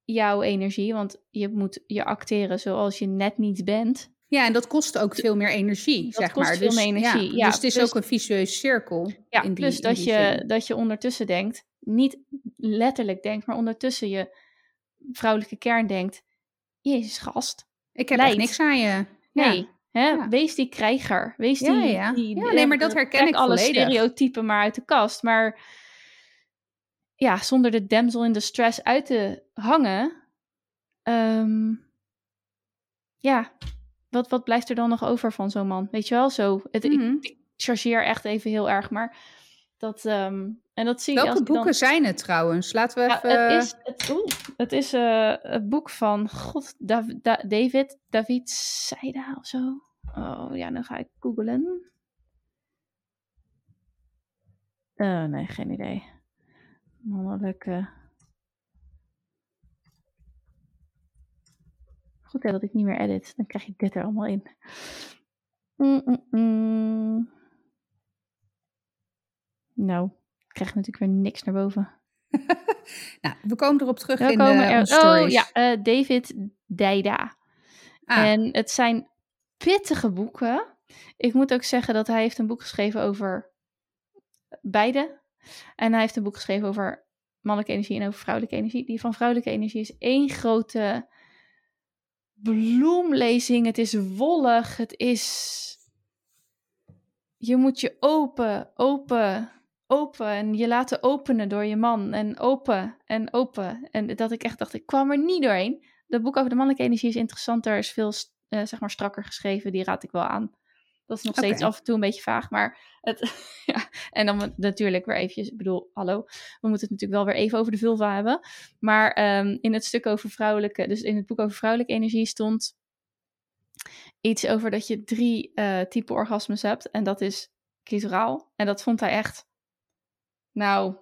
Speaker 1: jouw energie, want je moet je acteren zoals je net niet bent.
Speaker 2: Ja, en dat kost ook veel meer energie,
Speaker 1: Dat
Speaker 2: zeg
Speaker 1: kost
Speaker 2: maar.
Speaker 1: veel
Speaker 2: dus,
Speaker 1: meer energie,
Speaker 2: Ja,
Speaker 1: ja,
Speaker 2: dus het is
Speaker 1: plus-
Speaker 2: ook een visueuze cirkel.
Speaker 1: Ja,
Speaker 2: in die,
Speaker 1: plus
Speaker 2: in
Speaker 1: dat,
Speaker 2: die
Speaker 1: je,
Speaker 2: zin.
Speaker 1: dat je ondertussen denkt, niet letterlijk denkt, maar ondertussen je vrouwelijke kern denkt, jezus gast,
Speaker 2: Ik heb echt niks aan je.
Speaker 1: Nee, hè?
Speaker 2: Ja.
Speaker 1: wees die krijger. Wees die,
Speaker 2: ja.
Speaker 1: die
Speaker 2: Ja, nee, maar dat herken ik
Speaker 1: alle
Speaker 2: volledig.
Speaker 1: stereotypen maar uit de kast. Maar ja, zonder de damsel in distress uit te hangen, ehm, ja, wat, wat blijft er dan nog over van zo'n man? Weet je wel, zo. Het, ik,
Speaker 2: Mhm.
Speaker 1: ik chargeer echt even heel erg, maar dat, ehm, en dat zie als
Speaker 2: Welke
Speaker 1: ik dan-
Speaker 2: boeken zijn het trouwens? Laten we
Speaker 1: ja,
Speaker 2: even...
Speaker 1: het is, het, oeh, het is eh, het boek van God, Dav- Da- David, David Seida of zo. Oh ja, dan ga ik googlen. Eh, nee, geen idee. Mannelijke. Goed hè, dat ik niet meer edit. Dan krijg je dit er allemaal in. Mm, mm, mm. Nou, ik krijg natuurlijk weer niks naar boven.
Speaker 2: Nou, we komen erop terug
Speaker 1: We
Speaker 2: in
Speaker 1: komen
Speaker 2: de
Speaker 1: er-
Speaker 2: onze
Speaker 1: oh
Speaker 2: stories.
Speaker 1: ja, eh, David Dijda.
Speaker 2: Ah,
Speaker 1: En het zijn pittige boeken. Ik moet ook zeggen dat hij heeft een boek geschreven over beide. En hij heeft een boek geschreven over mannelijke energie en over vrouwelijke energie. Die van vrouwelijke energie is één grote bloemlezing. Het is wollig. Het is... Je moet je open, open, open en je laten openen door je man. En open en open. En dat ik echt dacht, ik kwam er niet doorheen. Dat boek over de mannelijke energie is interessanter, is veel eh, zeg maar strakker geschreven. Die raad ik wel aan. Dat is nog steeds af en toe een beetje vaag, maar het, ja. En dan natuurlijk weer eventjes, ik bedoel, hallo, we moeten het natuurlijk wel weer even over de vulva hebben. Maar ehm, in het stuk over vrouwelijke, dus in het boek over vrouwelijke energie stond iets over dat je drie eh type orgasmes hebt. En dat is clitoraal. En dat vond hij echt, nou,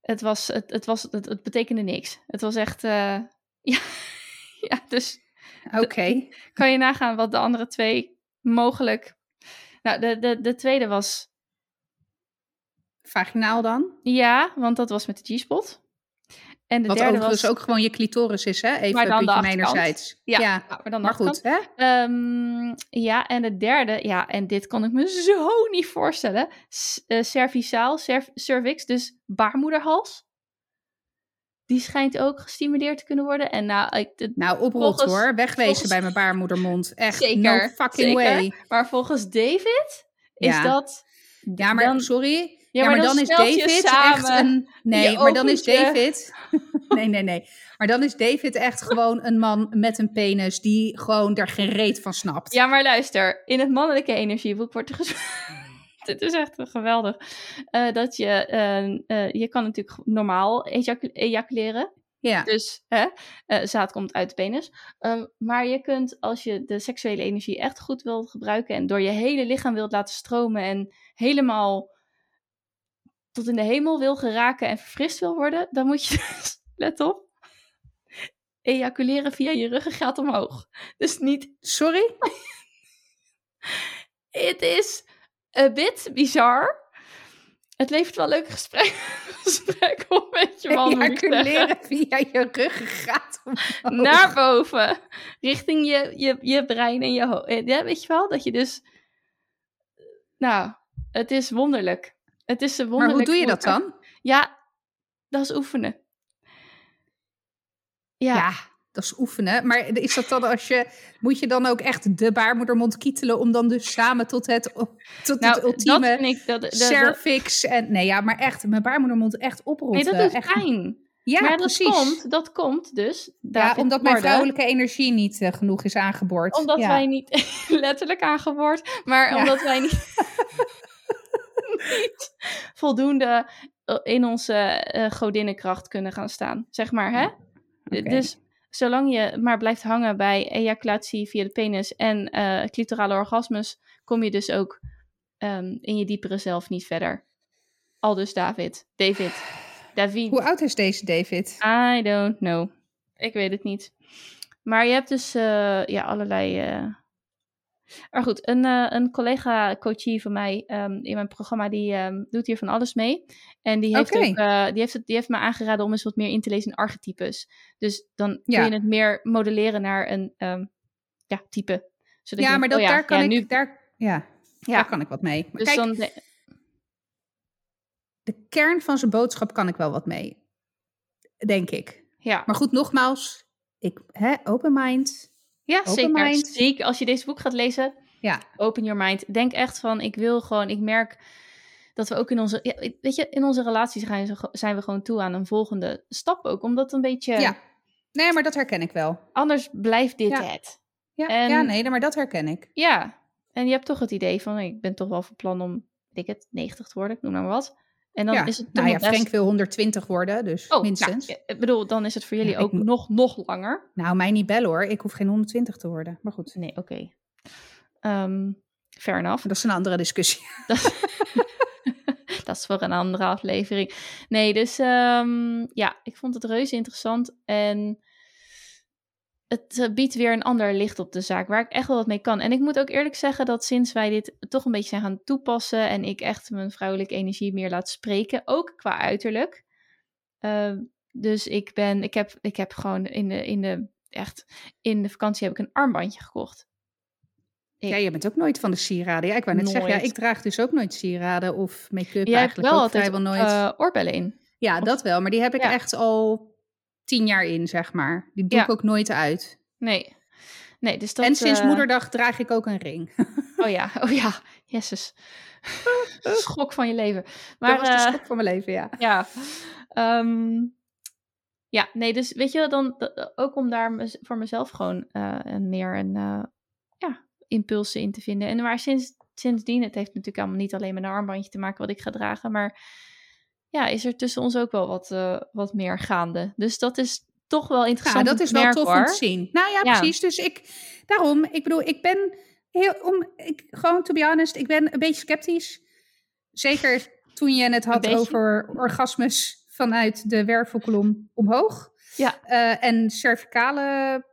Speaker 1: het was, het, het was, het, het betekende niks. Het was echt, eh, ja, ja, dus
Speaker 2: Oké.
Speaker 1: kan je nagaan wat de andere twee mogelijk. Nou, de, de, de tweede was
Speaker 2: Vaginaal dan?
Speaker 1: ja, want dat was met de G-spot. En de
Speaker 2: Wat
Speaker 1: derde
Speaker 2: overigens
Speaker 1: was.
Speaker 2: ook gewoon je clitoris is, hè? Even
Speaker 1: Maar dan
Speaker 2: mijnerzijds.
Speaker 1: Ja, maar dan
Speaker 2: Maar goed, hè?
Speaker 1: Ehm, ja, en de derde, ja, en dit kon ik me zo niet voorstellen. S- eh, cervicaal, cerv- cervix, dus baarmoederhals. Die schijnt ook gestimuleerd te kunnen worden. En nou, ik,
Speaker 2: Nou,
Speaker 1: Volgens-
Speaker 2: hoor. Wegwezen
Speaker 1: volgens-
Speaker 2: bij mijn baarmoedermond. Echt,
Speaker 1: Zeker,
Speaker 2: no fucking
Speaker 1: zeker.
Speaker 2: way.
Speaker 1: maar volgens David is
Speaker 2: Ja.
Speaker 1: dat.
Speaker 2: Ja, maar
Speaker 1: dan-
Speaker 2: sorry.
Speaker 1: Ja,
Speaker 2: Ja, maar, dan, is David echt een... Nee, maar dan is David... Nee, nee, nee. Maar dan is David echt gewoon een man met een penis die gewoon er geen reet van snapt.
Speaker 1: Ja, maar luister, in het mannelijke energieboek wordt er gezegd. Dit is echt geweldig. eh, dat je, eh, eh, je kan natuurlijk normaal ejacu- ejaculeren.
Speaker 2: Ja.
Speaker 1: Dus hè, eh, zaad komt uit de penis. Ehm, maar je kunt, als je de seksuele energie echt goed wilt gebruiken en door je hele lichaam wilt laten stromen en helemaal tot in de hemel wil geraken en verfrist wil worden, dan moet je dus, let op, ejaculeren via je ruggengraat omhoog. Dus niet
Speaker 2: Sorry?
Speaker 1: Het is een bit bizar. Het levert wel leuke gesprekken gesprek op met je zeggen.
Speaker 2: Ejaculeren via je ruggengraat omhoog.
Speaker 1: Naar boven. Richting je, je, je brein en je hoofd. Ja, weet je wel? Dat je dus... Nou, het is wonderlijk. Het is
Speaker 2: Maar hoe doe je dat dan?
Speaker 1: Ja, dat is oefenen. Ja,
Speaker 2: Ja, dat is oefenen. Maar is dat dan als je... Moet je dan ook echt de baarmoedermond kietelen... om dan dus samen tot het, tot
Speaker 1: nou,
Speaker 2: het ultieme
Speaker 1: dat vind ik... Dat, dat, dat-
Speaker 2: cervix en... Nee, ja, maar echt, mijn baarmoedermond echt oprotten.
Speaker 1: nee, dat doet
Speaker 2: echt,
Speaker 1: pijn.
Speaker 2: Ja,
Speaker 1: maar dat
Speaker 2: precies.
Speaker 1: komt, dat komt dus...
Speaker 2: ja, omdat mijn vrouwelijke energie niet eh, genoeg is aangeboord.
Speaker 1: Omdat
Speaker 2: ja.
Speaker 1: wij niet letterlijk aangeboord, maar
Speaker 2: Ja.
Speaker 1: omdat wij niet, niet voldoende eh, in onze eh, godinnenkracht kunnen gaan staan. Zeg maar, hè?
Speaker 2: Oké.
Speaker 1: Dus zolang je maar blijft hangen bij ejaculatie via de penis en eh clitorale orgasmes, kom je dus ook ehm, in je diepere zelf niet verder. Aldus David. David. David.
Speaker 2: Hoe oud is deze David?
Speaker 1: I don't know. Ik weet het niet. Maar je hebt dus ja, allerlei. Maar goed, een, eh, een collega-coachie van mij ehm, in mijn programma, die ehm, doet hier van alles mee. En die heeft, ook, eh, die, heeft het, die heeft me aangeraden om eens wat meer in te lezen in archetypes. Dus dan
Speaker 2: Ja.
Speaker 1: kun je het meer modelleren naar een ehm, ja, type. Zodat
Speaker 2: Ja,
Speaker 1: je
Speaker 2: maar
Speaker 1: denkt,
Speaker 2: dat,
Speaker 1: oh
Speaker 2: daar kan ik...
Speaker 1: Nu,
Speaker 2: Daar, ja,
Speaker 1: ja,
Speaker 2: daar kan ik wat mee. Maar
Speaker 1: dus
Speaker 2: kijk,
Speaker 1: dan, de-
Speaker 2: de kern van zijn boodschap kan ik wel wat mee. Denk ik.
Speaker 1: ja.
Speaker 2: Maar goed, nogmaals. Ik, hè, open mind.
Speaker 1: Ja,
Speaker 2: open
Speaker 1: zeker.
Speaker 2: mind.
Speaker 1: Zeker als je deze boek gaat lezen,
Speaker 2: Ja,
Speaker 1: open your mind. Denk echt van, ik wil gewoon, ik merk dat we ook in onze, ja, weet je, in onze relaties zijn, ze- zijn we gewoon toe aan een volgende stap ook. Omdat een beetje,
Speaker 2: ja. Nee, maar dat herken ik wel.
Speaker 1: anders blijft dit
Speaker 2: Ja.
Speaker 1: het.
Speaker 2: Ja,
Speaker 1: En-
Speaker 2: ja, nee, maar dat herken ik.
Speaker 1: Ja, en je hebt toch het idee van, ik ben toch wel van plan om, weet ik het, 90 te worden, ik noem maar wat. En dan
Speaker 2: ja.
Speaker 1: is het
Speaker 2: nou ja,
Speaker 1: best...
Speaker 2: Frank wil 120 worden, dus
Speaker 1: Oh,
Speaker 2: minstens.
Speaker 1: nou, ik bedoel, dan is het voor jullie
Speaker 2: Ja,
Speaker 1: ook nog, nog langer.
Speaker 2: Nou, mij niet bellen hoor. Ik hoef geen 120 te worden. Maar goed,
Speaker 1: Nee, oké. Ehm, fair enough.
Speaker 2: dat is een andere discussie.
Speaker 1: dat is voor een andere aflevering. Nee, dus ehm, ja, ik vond het reuze interessant. En het eh, biedt weer een ander licht op de zaak, waar ik echt wel wat mee kan. En ik moet ook eerlijk zeggen dat sinds wij dit toch een beetje zijn gaan toepassen en ik echt mijn vrouwelijke energie meer laat spreken, ook qua uiterlijk. Uh, dus ik ben, ik heb, ik heb gewoon in de, in de, echt, in de vakantie heb ik een armbandje gekocht.
Speaker 2: Ik, ja, je bent ook nooit van de sieraden. Ja, ik wou net nooit. zeggen, ja, ik draag dus ook nooit sieraden of make-up eigenlijk
Speaker 1: wel
Speaker 2: ook
Speaker 1: altijd
Speaker 2: vrijwel nooit.
Speaker 1: Uh, oorbellen in.
Speaker 2: Ja,
Speaker 1: Of-
Speaker 2: dat wel. Maar die heb ik
Speaker 1: Ja.
Speaker 2: echt al tien jaar in, zeg maar. Die doe
Speaker 1: Ja.
Speaker 2: ik ook nooit uit.
Speaker 1: Nee. Nee, dus dat...
Speaker 2: en sinds
Speaker 1: eh,
Speaker 2: moederdag draag ik ook een ring.
Speaker 1: Oh ja, oh ja, jezus. Schok van je leven. Maar
Speaker 2: dat was de
Speaker 1: eh,
Speaker 2: schok van mijn leven, ja.
Speaker 1: ja. Ehm, ja, nee, dus weet je, dan ook om daar voor mezelf gewoon eh, meer een eh, ja, impulsen in te vinden. En maar sinds, sindsdien, het heeft natuurlijk allemaal niet alleen met een armbandje te maken wat ik ga dragen, maar ja, is er tussen ons ook wel wat, eh, wat meer gaande. Dus dat is toch wel
Speaker 2: Ja,
Speaker 1: interessant.
Speaker 2: dat
Speaker 1: om
Speaker 2: is wel tof om te zien. Nou ja,
Speaker 1: Ja.
Speaker 2: precies. Dus ik, daarom, ik bedoel, ik ben heel, om, ik, gewoon to be honest, ik ben een beetje sceptisch. Zeker toen je het had over orgasmes vanuit de wervelkolom omhoog.
Speaker 1: Ja.
Speaker 2: Eh, en cervicale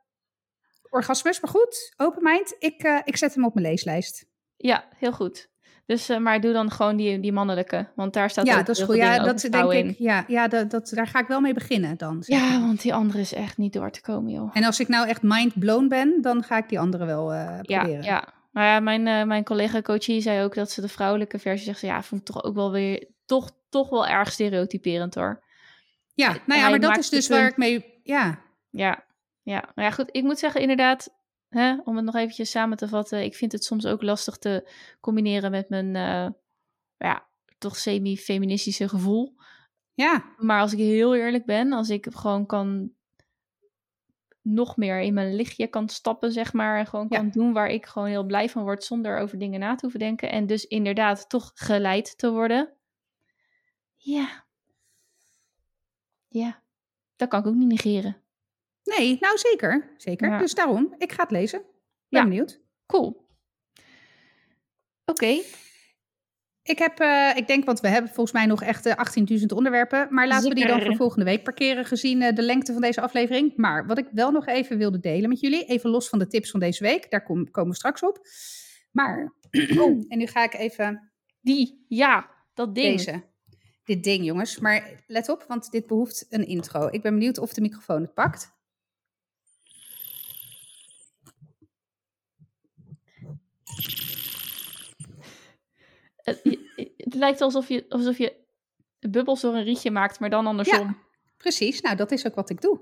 Speaker 2: orgasmes. Maar goed, open mind, ik, eh, ik zet hem op mijn leeslijst.
Speaker 1: Ja, heel goed. Dus, eh, maar doe dan gewoon die, die mannelijke, want daar staat
Speaker 2: ja,
Speaker 1: ook
Speaker 2: dat is goed. Ja, dat denk ik. Ja, ja dat, dat, daar ga ik wel mee beginnen dan. zeg
Speaker 1: Ja, want die andere is echt niet door te komen, joh.
Speaker 2: En als ik nou echt mind blown ben, dan ga ik die andere wel
Speaker 1: Ja,
Speaker 2: proberen.
Speaker 1: ja. Maar ja, mijn, eh, mijn collega coachie zei ook dat ze de vrouwelijke versie zegt. ze, Ja, vond ik toch ook wel weer, toch, toch wel erg stereotyperend hoor.
Speaker 2: Ja, nou ja,
Speaker 1: Hij
Speaker 2: maar dat is dus waar ik mee. Ja,
Speaker 1: Ja, ja. Maar ja, goed. Ik moet zeggen, inderdaad, hè, om het nog eventjes samen te vatten. Ik vind het soms ook lastig te combineren met mijn, eh, ja, toch semi-feministische gevoel.
Speaker 2: ja,
Speaker 1: Maar als ik heel eerlijk ben, als ik gewoon kan nog meer in mijn lichtje kan stappen, zeg maar. En gewoon
Speaker 2: Ja.
Speaker 1: kan doen waar ik gewoon heel blij van word zonder over dingen na te hoeven denken. En dus inderdaad toch geleid te worden. Ja. Ja. Dat kan ik ook niet negeren.
Speaker 2: Nee, nou zeker. Zeker.
Speaker 1: Ja.
Speaker 2: Dus daarom, ik ga het lezen. Ben
Speaker 1: Ja.
Speaker 2: benieuwd.
Speaker 1: Cool. Oké.
Speaker 2: Ik heb, eh, ik denk, want we hebben volgens mij nog echt eh, 18.000 onderwerpen. Maar laten we die dan voor volgende week parkeren, gezien eh, de lengte van deze aflevering. Maar wat ik wel nog even wilde delen met jullie, even los van de tips van deze week, daar kom- komen we straks op. Maar,
Speaker 1: Oh.
Speaker 2: en nu ga ik even
Speaker 1: Die. Ja. Dat ding.
Speaker 2: deze. Dit ding, jongens. Maar let op, want dit behoeft een intro. Ik ben benieuwd of de microfoon het pakt.
Speaker 1: Het, lijkt alsof je, alsof je bubbels door een rietje maakt, maar dan andersom.
Speaker 2: Precies, nou dat is ook wat ik doe.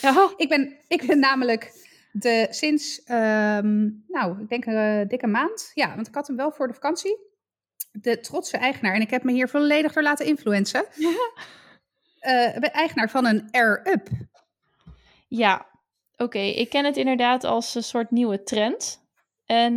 Speaker 1: Ja.
Speaker 2: Ik ben, ik ben namelijk de, sinds, ehm, nou, ik denk een dikke maand. Ja, want ik had hem wel voor de vakantie. De trotse eigenaar. En ik heb me hier volledig door laten influencen. Eh, ben eigenaar van een Air Up.
Speaker 1: Ja, oké. Ik ken het inderdaad als een soort nieuwe trend. En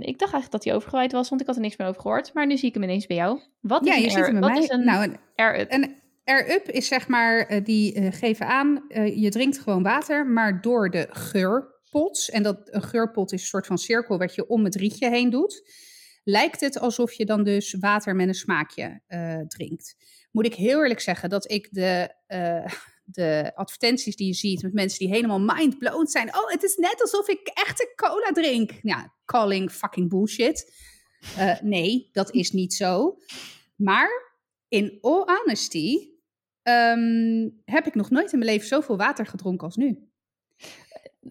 Speaker 1: ik dacht eigenlijk dat hij overgewaaid was, want ik had er niks meer over gehoord. Maar nu zie ik hem ineens bij jou. Wat is
Speaker 2: Ja,
Speaker 1: een
Speaker 2: je ziet hem bij mij.
Speaker 1: is een
Speaker 2: Nou, een
Speaker 1: air-up?
Speaker 2: Een Air Up is zeg maar, eh, die eh, geven aan, eh, je drinkt gewoon water, maar door de geurpots, en dat een geurpot is een soort van cirkel wat je om het rietje heen doet, lijkt het alsof je dan dus water met een smaakje drinkt. Moet ik heel eerlijk zeggen dat ik de, de advertenties die je ziet met mensen die helemaal mind-blown zijn. Oh, het is net alsof ik echte cola drink. Ja, calling fucking bullshit. Eh, nee, dat is niet zo. Maar in all honesty ehm, heb ik nog nooit in mijn leven zoveel water gedronken als nu.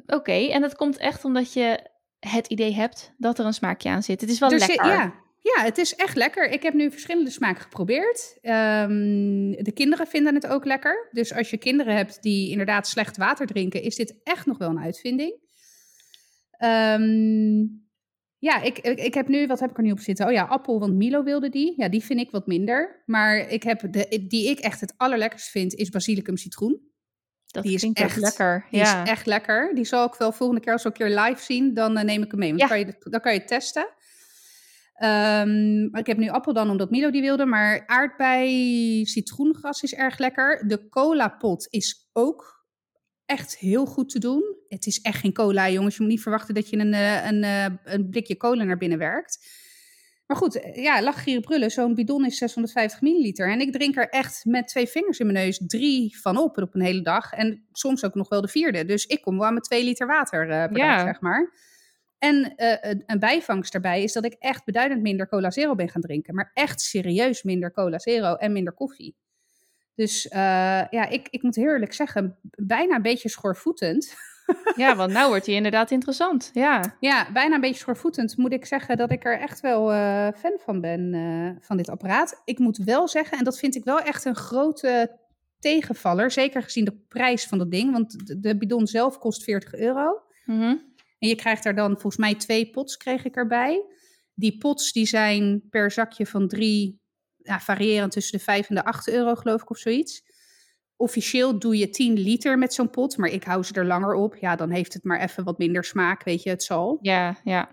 Speaker 1: Oké, en dat komt echt omdat je het idee hebt dat er een smaakje aan zit. Het is wel
Speaker 2: Dus, eh,
Speaker 1: lekker.
Speaker 2: ja, ja, het is echt lekker. Ik heb nu verschillende smaken geprobeerd. Ehm, de kinderen vinden het ook lekker. Dus als je kinderen hebt die inderdaad slecht water drinken, is dit echt nog wel een uitvinding. Ehm, ja, ik, ik, ik heb nu, wat heb ik er nu op zitten? Oh ja, appel, want Milo wilde die. Ja, die vind ik wat minder. Maar ik heb de, die ik echt het allerlekkerst vind, is basilicum citroen.
Speaker 1: dat
Speaker 2: die is echt-
Speaker 1: lekker.
Speaker 2: Die
Speaker 1: ja.
Speaker 2: is echt lekker. Die zal ik wel volgende keer als we een keer live zien, dan eh, neem ik hem mee. Want
Speaker 1: Ja.
Speaker 2: kan je, dan kan je het testen. Maar ik heb nu appel dan omdat Milo die wilde. Maar aardbei citroengras is erg lekker. De cola pot is ook echt heel goed te doen. Het is echt geen cola, jongens. Je moet niet verwachten dat je een, eh, een, eh, een blikje cola naar binnen werkt. Maar goed, eh, ja, lach, gieren, brullen. Zo'n bidon is 650 milliliter. En ik drink er echt met twee vingers in mijn neus drie van op op een hele dag. En soms ook nog wel de vierde. Dus ik kom wel aan mijn twee liter water uh, per
Speaker 1: Ja.
Speaker 2: dag, zeg maar. En eh, een, bijvangst daarbij is dat ik echt beduidend minder cola zero ben gaan drinken. Maar echt serieus minder cola zero en minder koffie. Dus eh, ja, ik, ik moet heel eerlijk zeggen, bijna een beetje schoorvoetend.
Speaker 1: Ja, want nou wordt hij inderdaad interessant. Ja.
Speaker 2: Ja, bijna een beetje schoorvoetend moet ik zeggen dat ik er echt wel eh, fan van ben, van dit apparaat. Ik moet wel zeggen, en dat vind ik wel echt een grote tegenvaller, zeker gezien de prijs van dat ding, want de, bidon zelf kost 40 euro.
Speaker 1: Mhm.
Speaker 2: En je krijgt daar dan volgens mij twee pots kreeg ik erbij. Die pots die zijn per zakje van drie, ja, variërend tussen de 5 en de 8 euro geloof ik of zoiets. Officieel doe je 10 liter met zo'n pot, maar ik hou ze er langer op. Ja, dan heeft het maar even wat minder smaak, weet je, het zal.
Speaker 1: Ja, ja.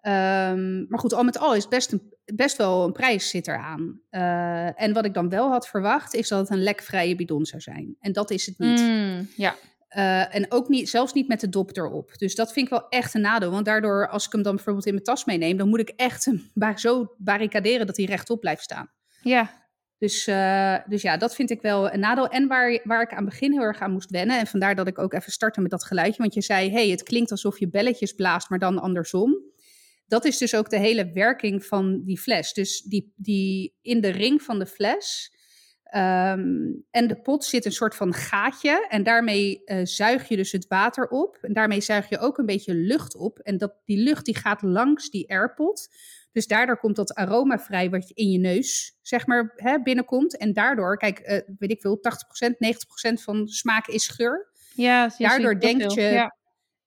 Speaker 2: Ehm, maar goed, al met al is best, een, best wel een prijs zit eraan. Eh en wat ik dan wel had verwacht, is dat het een lekvrije bidon zou zijn. En dat is het niet.
Speaker 1: Mm, ja.
Speaker 2: Eh, en ook niet, zelfs niet met de dop erop. Dus dat vind ik wel echt een nadeel. Want daardoor, als ik hem dan bijvoorbeeld in mijn tas meeneem, dan moet ik echt hem zo barricaderen dat hij rechtop blijft staan.
Speaker 1: Ja.
Speaker 2: Dus, eh, dus ja, dat vind ik wel een nadeel. En waar, waar ik aan het begin heel erg aan moest wennen. En vandaar dat ik ook even startte met dat geluidje. Want je zei, hey, het klinkt alsof je belletjes blaast, maar dan andersom. Dat is dus ook de hele werking van die fles. Dus die, die in de ring van de fles ehm, en de pot zit een soort van gaatje. En daarmee eh, zuig je dus het water op. En daarmee zuig je ook een beetje lucht op. En dat, die lucht die gaat langs die airpot. Dus daardoor komt dat aroma vrij wat je in je neus, zeg maar, hè, binnenkomt. En daardoor, kijk, eh, weet ik veel, 80%, 90% van smaak is geur.
Speaker 1: Ja,
Speaker 2: Daardoor denkt je-
Speaker 1: Ja.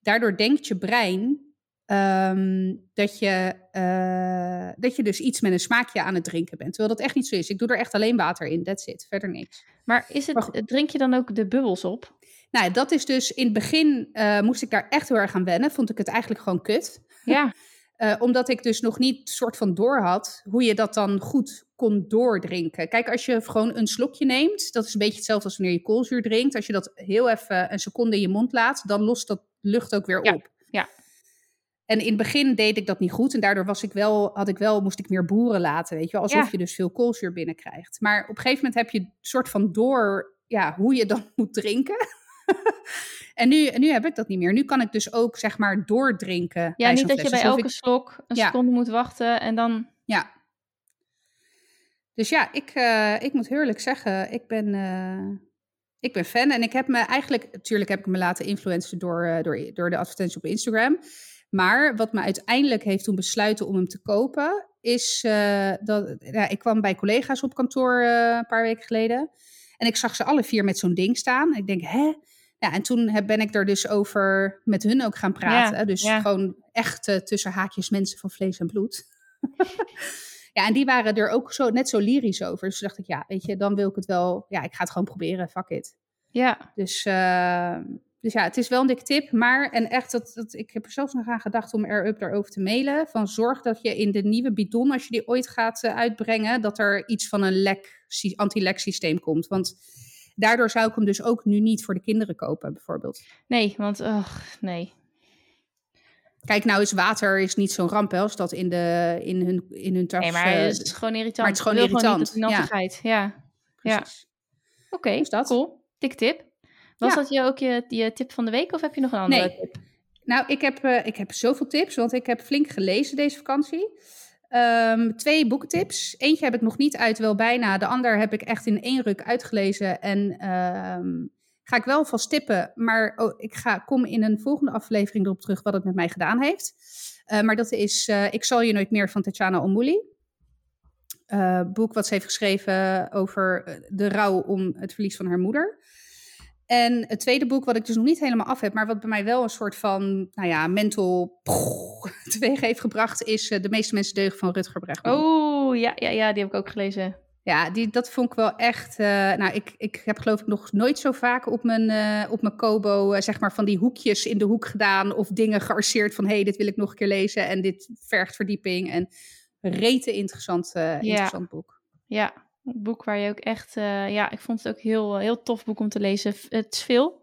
Speaker 2: Daardoor denkt je brein ehm, dat, je, eh, dat je dus iets met een smaakje aan het drinken bent. Terwijl dat echt niet zo is. Ik doe er echt alleen water in, that's it, verder niks.
Speaker 1: Maar is
Speaker 2: Maar
Speaker 1: het, drink je dan ook de bubbels op?
Speaker 2: Nou, dat is dus in het begin eh, moest ik daar echt heel erg aan wennen. Vond ik het eigenlijk gewoon kut.
Speaker 1: Ja.
Speaker 2: Eh, omdat ik dus nog niet soort van door had hoe je dat dan goed kon doordrinken. Kijk, als je gewoon een slokje neemt, dat is een beetje hetzelfde als wanneer je koolzuur drinkt. Als je dat heel even een seconde in je mond laat, dan lost dat lucht ook weer
Speaker 1: Ja,
Speaker 2: op.
Speaker 1: ja.
Speaker 2: En in het begin deed ik dat niet goed en daardoor was ik wel, had ik wel, moest ik meer boeren laten, weet je wel, alsof
Speaker 1: Ja.
Speaker 2: je dus veel koolzuur binnenkrijgt. Maar op een gegeven moment heb je soort van door, ja, hoe je dan moet drinken. en nu, en nu heb ik dat niet meer. Nu kan ik dus ook, zeg maar, doordrinken.
Speaker 1: Ja, niet dat je bij elke
Speaker 2: ik-
Speaker 1: slok een
Speaker 2: Ja.
Speaker 1: seconde moet wachten en dan...
Speaker 2: Ja. Dus ja, ik, eh, ik moet heerlijk zeggen, ik ben, eh, ik ben fan. En ik heb me eigenlijk, natuurlijk heb ik me laten influencen door, eh, door, door de advertentie op Instagram. Maar wat me uiteindelijk heeft doen besluiten om hem te kopen, is eh, dat ja, ik kwam bij collega's op kantoor eh, een paar weken geleden. En ik zag ze alle vier met zo'n ding staan. Ik denk, hè? Ja, en toen heb, ben ik er dus over met hun ook gaan praten.
Speaker 1: Ja,
Speaker 2: dus
Speaker 1: ja.
Speaker 2: gewoon echt tussen haakjes mensen van vlees en bloed. ja, en die waren er ook zo, net zo lyrisch over. Dus toen dacht ik, ja, weet je, dan wil ik het wel. Ja, ik ga het gewoon proberen, fuck it.
Speaker 1: Ja,
Speaker 2: Dus, eh, dus ja, het is wel een dikke tip. Maar, en echt, dat, dat, ik heb er zelfs nog aan gedacht om Air Up daarover te mailen. Van zorg dat je in de nieuwe bidon, als je die ooit gaat eh, uitbrengen, dat er iets van een lek, anti-lek systeem komt. Want daardoor zou ik hem dus ook nu niet voor de kinderen kopen, bijvoorbeeld.
Speaker 1: nee, want ugh, nee.
Speaker 2: Kijk, nou is water is niet zo'n ramp hè, als dat in, de, in hun, in hun tas...
Speaker 1: Nee, maar
Speaker 2: eh,
Speaker 1: het is gewoon irritant.
Speaker 2: maar het is gewoon irritant, ja.
Speaker 1: Ja, ja.
Speaker 2: precies.
Speaker 1: oké,
Speaker 2: Dus dat.
Speaker 1: cool. Dik tip. Was
Speaker 2: Ja.
Speaker 1: dat je ook je, je tip van de week of heb je nog een andere
Speaker 2: Nee.
Speaker 1: tip?
Speaker 2: Nou, ik heb, eh, ik heb zoveel tips, want ik heb flink gelezen deze vakantie. Ehm, twee boekentips. Eentje heb ik nog niet uit, wel bijna. De ander heb ik echt in één ruk uitgelezen. En ehm, ga ik wel vast tippen. Maar oh, ik ga, kom in een volgende aflevering erop terug wat het met mij gedaan heeft. Eh, maar dat is eh, Ik zal je nooit meer van Tatjana Omuli. Boek wat ze heeft geschreven over de rouw om het verlies van haar moeder. En het tweede boek, wat ik dus nog niet helemaal af heb, maar wat bij mij wel een soort van, nou ja, mental teweeg heeft gebracht, is eh, De meeste mensen deugen van Rutger Bregman.
Speaker 1: Oh, ja, ja, ja, die heb ik ook gelezen.
Speaker 2: Ja, die, dat vond ik wel echt. eh, nou, ik, ik heb geloof ik nog nooit zo vaak op mijn, eh, op mijn Kobo, zeg maar, van die hoekjes in de hoek gedaan. Of dingen gearseerd van: hé, hey, dit wil ik nog een keer lezen. En dit vergt verdieping. En rete interessant, interessant boek.
Speaker 1: Ja, een boek waar je ook echt... eh, ja, ik vond het ook heel, heel tof boek om te lezen. Het is veel.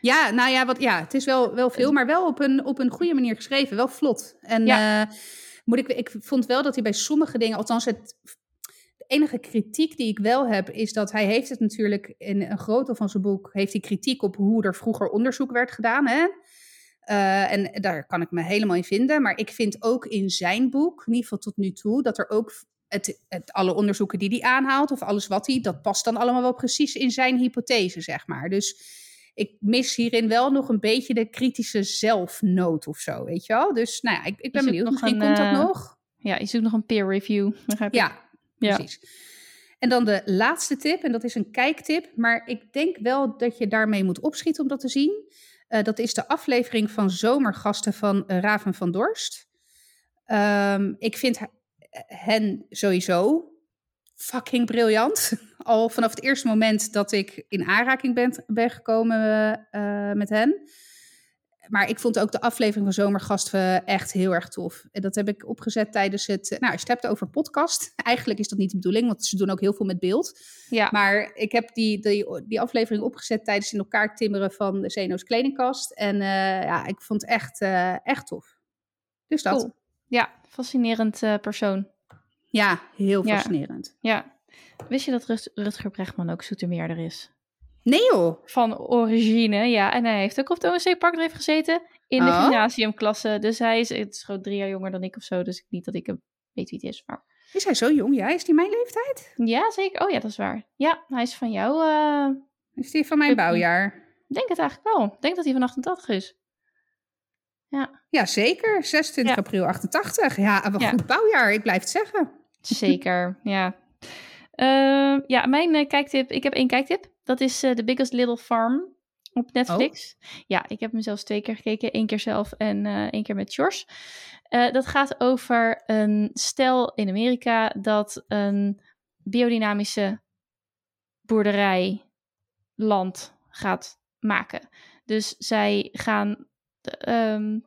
Speaker 2: Ja, nou ja, wat, ja het is wel, wel veel, maar wel op een, op een goede manier geschreven. Wel vlot. En
Speaker 1: Ja.
Speaker 2: eh, moet ik, ik vond wel dat hij bij sommige dingen, althans het, de enige kritiek die ik wel heb, is dat hij heeft het natuurlijk in een groot deel van zijn boek, heeft hij kritiek op hoe er vroeger onderzoek werd gedaan. Hè? Uh, en daar kan ik me helemaal in vinden. Maar ik vind ook in zijn boek, in ieder geval tot nu toe, dat er ook het, het, alle onderzoeken die hij aanhaalt, of alles wat hij, dat past dan allemaal wel precies in zijn hypothese, zeg maar. Dus ik mis hierin wel nog een beetje de kritische zelfnoot of zo, weet je wel? Dus nou ja, ik, ik ben benieuwd. Misschien een, komt dat uh, nog.
Speaker 1: Ja, je zoekt nog een peer review.
Speaker 2: Ja, ja, precies. En dan de laatste tip, en dat is een kijktip, maar ik denk wel dat je daarmee moet opschieten om dat te zien. Uh, dat is de aflevering van Zomergasten van uh, Raven van Dorst. Um, ik vind hen sowieso fucking briljant. Al vanaf het eerste moment dat ik in aanraking ben, ben gekomen uh, met hen. Maar ik vond ook de aflevering van Zomergasten echt heel erg tof. En dat heb ik opgezet tijdens het... Nou, als je het hebt over podcast. Eigenlijk is dat niet de bedoeling, want ze doen ook heel veel met beeld.
Speaker 1: Ja.
Speaker 2: Maar ik heb die, die, die aflevering opgezet tijdens in elkaar timmeren van de Zeno's kledingkast. En uh, ja, ik vond het echt, uh, echt tof. Dus dat.
Speaker 1: Cool. Ja, fascinerend uh, persoon.
Speaker 2: Ja, heel fascinerend.
Speaker 1: Ja. Wist je dat Rut Rutger Brechtman ook zoetermeerder is?
Speaker 2: Nee joh.
Speaker 1: Van origine, ja. En hij heeft ook op de ONC Parkdreef gezeten in de oh. gymnasiumklasse. Dus hij is, het is gewoon drie jaar jonger dan ik of zo. Dus niet dat ik hem weet wie het is, maar...
Speaker 2: Is hij zo jong? Ja, is hij mijn leeftijd?
Speaker 1: Ja, zeker. Oh ja, dat is waar. Ja, hij is van jou... Uh...
Speaker 2: Is hij van mijn bouwjaar?
Speaker 1: Ik denk het eigenlijk wel. Ik denk dat hij van 88 is. Ja.
Speaker 2: Ja, zeker. 26 ja. april 88. Ja, een ja. goed bouwjaar. Ik blijf het zeggen.
Speaker 1: Zeker, ja. Uh, ja, mijn uh, kijktip. Ik heb één kijktip. Dat is uh, The Biggest Little Farm op Netflix. Oh. Ja, ik heb hem zelfs twee keer gekeken. Eén keer zelf en één keer met George. dat gaat over een stel in Amerika dat een biodynamische boerderijland gaat maken. Dus zij gaan um,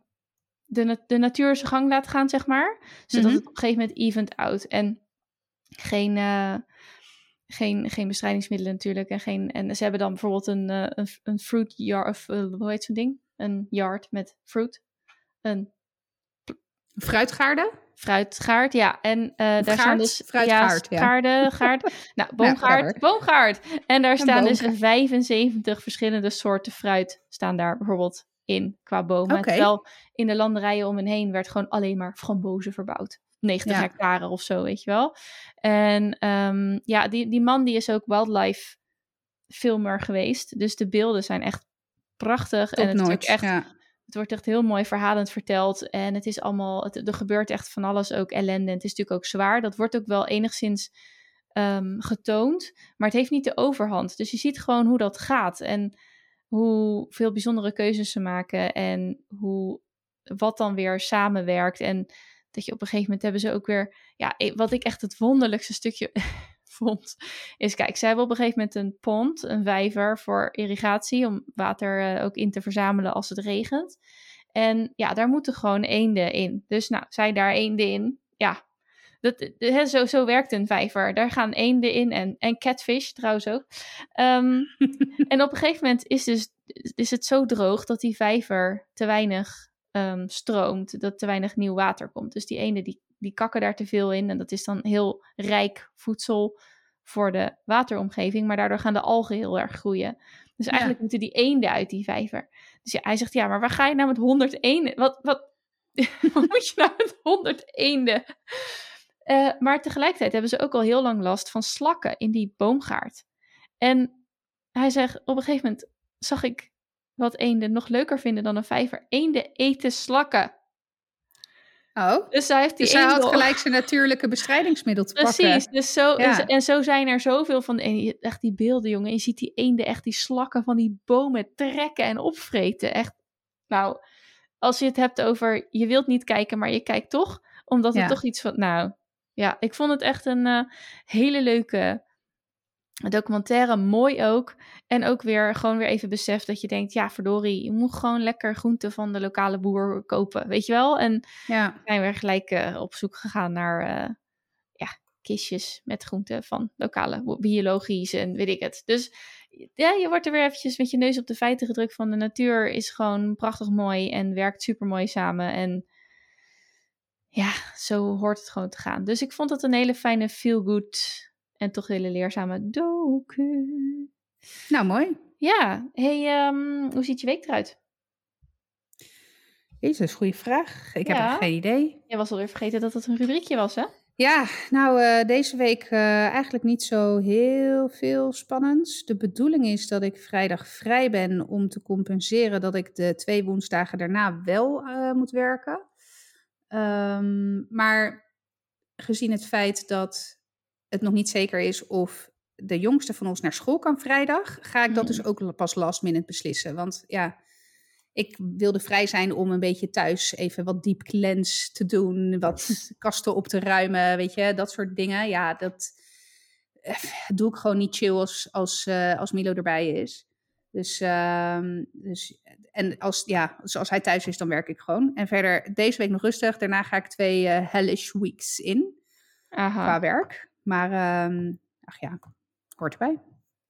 Speaker 1: de, de natuur zijn gang laten gaan, zeg maar. Zodat mm -hmm. het op een gegeven moment event out. En geen, uh, geen, geen bestrijdingsmiddelen natuurlijk. En, geen, en ze hebben dan bijvoorbeeld een, uh, een, een fruit yard, of uh, hoe heet zo'n ding? Een yard met fruit. Een
Speaker 2: fruitgaarden?
Speaker 1: Fruitgaard, ja. En uh, daar
Speaker 2: gaard?
Speaker 1: staan dus
Speaker 2: fruitgaard,
Speaker 1: ja, gaarden, gaard. Nou, boomgaard, boomgaard. En daar staan dus 75 verschillende soorten fruit staan daar bijvoorbeeld in qua bomen.
Speaker 2: Okay.
Speaker 1: Terwijl in de landerijen om hen heen werd gewoon alleen maar frambozen verbouwd. 90
Speaker 2: Ja.
Speaker 1: hectare of zo, weet je wel. En ehm, ja, die, die man die is ook wildlife filmer geweest. Dus de beelden zijn echt prachtig. en het is
Speaker 2: Top-notch,
Speaker 1: echt,
Speaker 2: ja.
Speaker 1: het wordt echt heel mooi verhalend verteld. En het is allemaal, het, er gebeurt echt van alles ook ellende. En het is natuurlijk ook zwaar. Dat wordt ook wel enigszins ehm, getoond. Maar het heeft niet de overhand. Dus je ziet gewoon hoe dat gaat. En hoeveel bijzondere keuzes ze maken. En hoe, wat dan weer samenwerkt. En dat je op een gegeven moment hebben ze ook weer... Ja, wat ik echt het wonderlijkste stukje vond... is, kijk, ze hebben op een gegeven moment een pond, een vijver voor irrigatie... om water eh, ook in te verzamelen als het regent. En ja, daar moeten gewoon eenden in. Dus nou, zij daar eenden in. Ja, dat, hè, zo, zo werkt een vijver. Daar gaan eenden in en, en catfish trouwens ook. Ehm, en op een gegeven moment is, dus, is het zo droog dat die vijver te weinig ehm, stroomt. Dat te weinig nieuw water komt. Dus die eenden die, die kakken daar te veel in. En dat is dan heel rijk voedsel voor de wateromgeving. Maar daardoor gaan de algen heel erg groeien. Dus eigenlijk moeten die eenden uit die vijver. Dus ja, hij zegt, ja, maar waar ga je nou met 100 eenden? Wat, wat, wat moet je nou met 100 eenden? Eh, maar tegelijkertijd hebben ze ook al heel lang last van slakken in die boomgaard. En hij zegt, op een gegeven moment zag ik wat eenden nog leuker vinden dan een vijver. Eenden eten slakken.
Speaker 2: Oh,
Speaker 1: Dus hij heeft die
Speaker 2: dus hij had gelijk zijn natuurlijke bestrijdingsmiddel te
Speaker 1: Precies,
Speaker 2: pakken.
Speaker 1: dus zo,
Speaker 2: Ja.
Speaker 1: en, zo zijn er zoveel van, en echt die beelden jongen, je ziet die eenden echt die slakken van die bomen trekken en opvreten. Echt, nou, als je het hebt over, je wilt niet kijken, maar je kijkt toch, omdat het
Speaker 2: Ja.
Speaker 1: toch iets van, nou, ja, ik vond het echt een eh, hele leuke documentaire, mooi ook. En ook weer gewoon weer even besef dat je denkt, ja verdorie, je moet gewoon lekker groenten van de lokale boer kopen, weet je wel? En
Speaker 2: Ja,
Speaker 1: zijn we gelijk eh, op zoek gegaan naar eh, ja, kistjes met groenten van lokale, biologisch en weet ik het. Dus ja, je wordt er weer eventjes met je neus op de feiten gedrukt van de natuur is gewoon prachtig mooi en werkt super mooi samen. En ja, zo hoort het gewoon te gaan. Dus ik vond het een hele fijne feel-good en toch hele leerzame doku.
Speaker 2: Nou, mooi.
Speaker 1: Ja, hey, ehm, hoe ziet je week eruit?
Speaker 2: Jezus, goede vraag. Ik heb
Speaker 1: Ja.
Speaker 2: echt geen idee.
Speaker 1: Je was alweer vergeten dat het een rubriekje was, hè?
Speaker 2: Ja, nou, eh, deze week eh, eigenlijk niet zo heel veel spannends. De bedoeling is dat ik vrijdag vrij ben om te compenseren dat ik de twee woensdagen daarna wel eh, moet werken. Ehm, maar gezien het feit dat het nog niet zeker is of de jongste van ons naar school kan vrijdag, ga ik dat dus ook pas last minute beslissen. Want ja, ik wilde vrij zijn om een beetje thuis even wat deep cleanse te doen, wat kasten op te ruimen, weet je, dat soort dingen. Ja, dat eh, doe ik gewoon niet chill als, als, eh, als Milo erbij is. Dus, ehm, dus en als, ja, dus als hij thuis is, dan werk ik gewoon. En verder deze week nog rustig. Daarna ga ik twee eh, hellish weeks in qua
Speaker 1: Aha,
Speaker 2: werk. Maar ehm, ach ja, hoort erbij.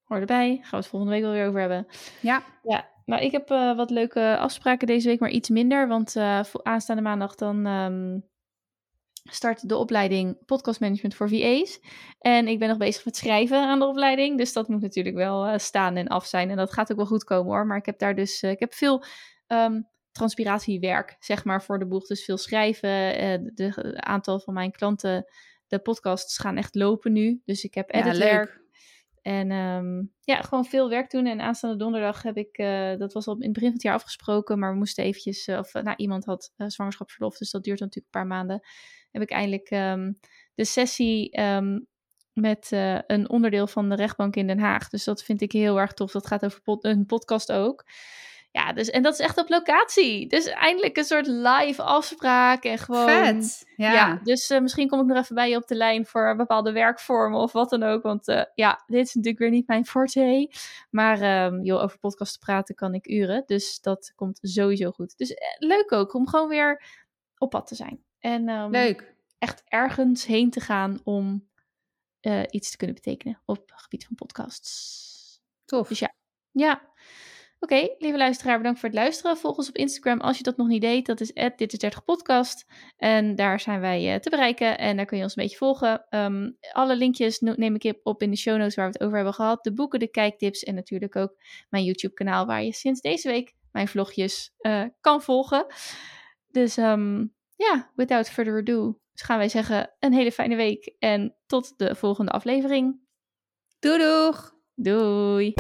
Speaker 1: hoor erbij. Gaan we het volgende week wel weer over hebben.
Speaker 2: Ja,
Speaker 1: Ja, nou, ik heb eh, wat leuke afspraken deze week, maar iets minder. Want eh, aanstaande maandag dan ehm, start de opleiding Podcast Management voor VA's. En ik ben nog bezig met schrijven aan de opleiding. Dus dat moet natuurlijk wel eh, staan en af zijn. En dat gaat ook wel goed komen hoor. Maar ik heb daar dus eh, ik heb veel ehm, transpiratiewerk, zeg maar, voor de boeg. Dus veel schrijven. eh, de, aantal van mijn klanten, de podcasts gaan echt lopen nu. Dus ik heb editwerk. En ehm, ja, gewoon veel werk doen. En aanstaande donderdag heb ik, dat was al in het begin van het jaar afgesproken, maar we moesten eventjes, of nou, iemand had eh, zwangerschapsverlof, dus dat duurt natuurlijk een paar maanden. Heb ik eindelijk ehm, de sessie ehm, met eh, een onderdeel van de rechtbank in Den Haag. Dus dat vind ik heel erg tof. Dat gaat over pod- een podcast ook. Ja, dus, en dat is echt op locatie. Dus eindelijk een soort live afspraak en gewoon...
Speaker 2: Vet. Ja.
Speaker 1: Ja, dus eh, misschien kom ik nog even bij je op de lijn voor bepaalde werkvormen of wat dan ook. Want eh, ja, dit is natuurlijk weer niet mijn forte. Maar ehm, joh, over podcasten praten kan ik uren. Dus dat komt sowieso goed. Dus leuk ook om gewoon weer op pad te zijn. En ehm,
Speaker 2: leuk.
Speaker 1: echt ergens heen te gaan om eh, iets te kunnen betekenen op het gebied van podcasts.
Speaker 2: Tof.
Speaker 1: Dus ja. Ja. Oké, lieve luisteraar, bedankt voor het luisteren. Volg ons op Instagram als je dat nog niet deed. Dat is dit is 30 podcast. En daar zijn wij eh, te bereiken. En daar kun je ons een beetje volgen. Ehm, alle linkjes neem ik op in de show notes waar we het over hebben gehad. De boeken, de kijktips en natuurlijk ook mijn YouTube kanaal waar je sinds deze week mijn vlogjes eh, kan volgen. Dus ehm, ja, without further ado dus gaan wij zeggen een hele fijne week. En tot de volgende aflevering.
Speaker 2: Doei doeg!
Speaker 1: Doei!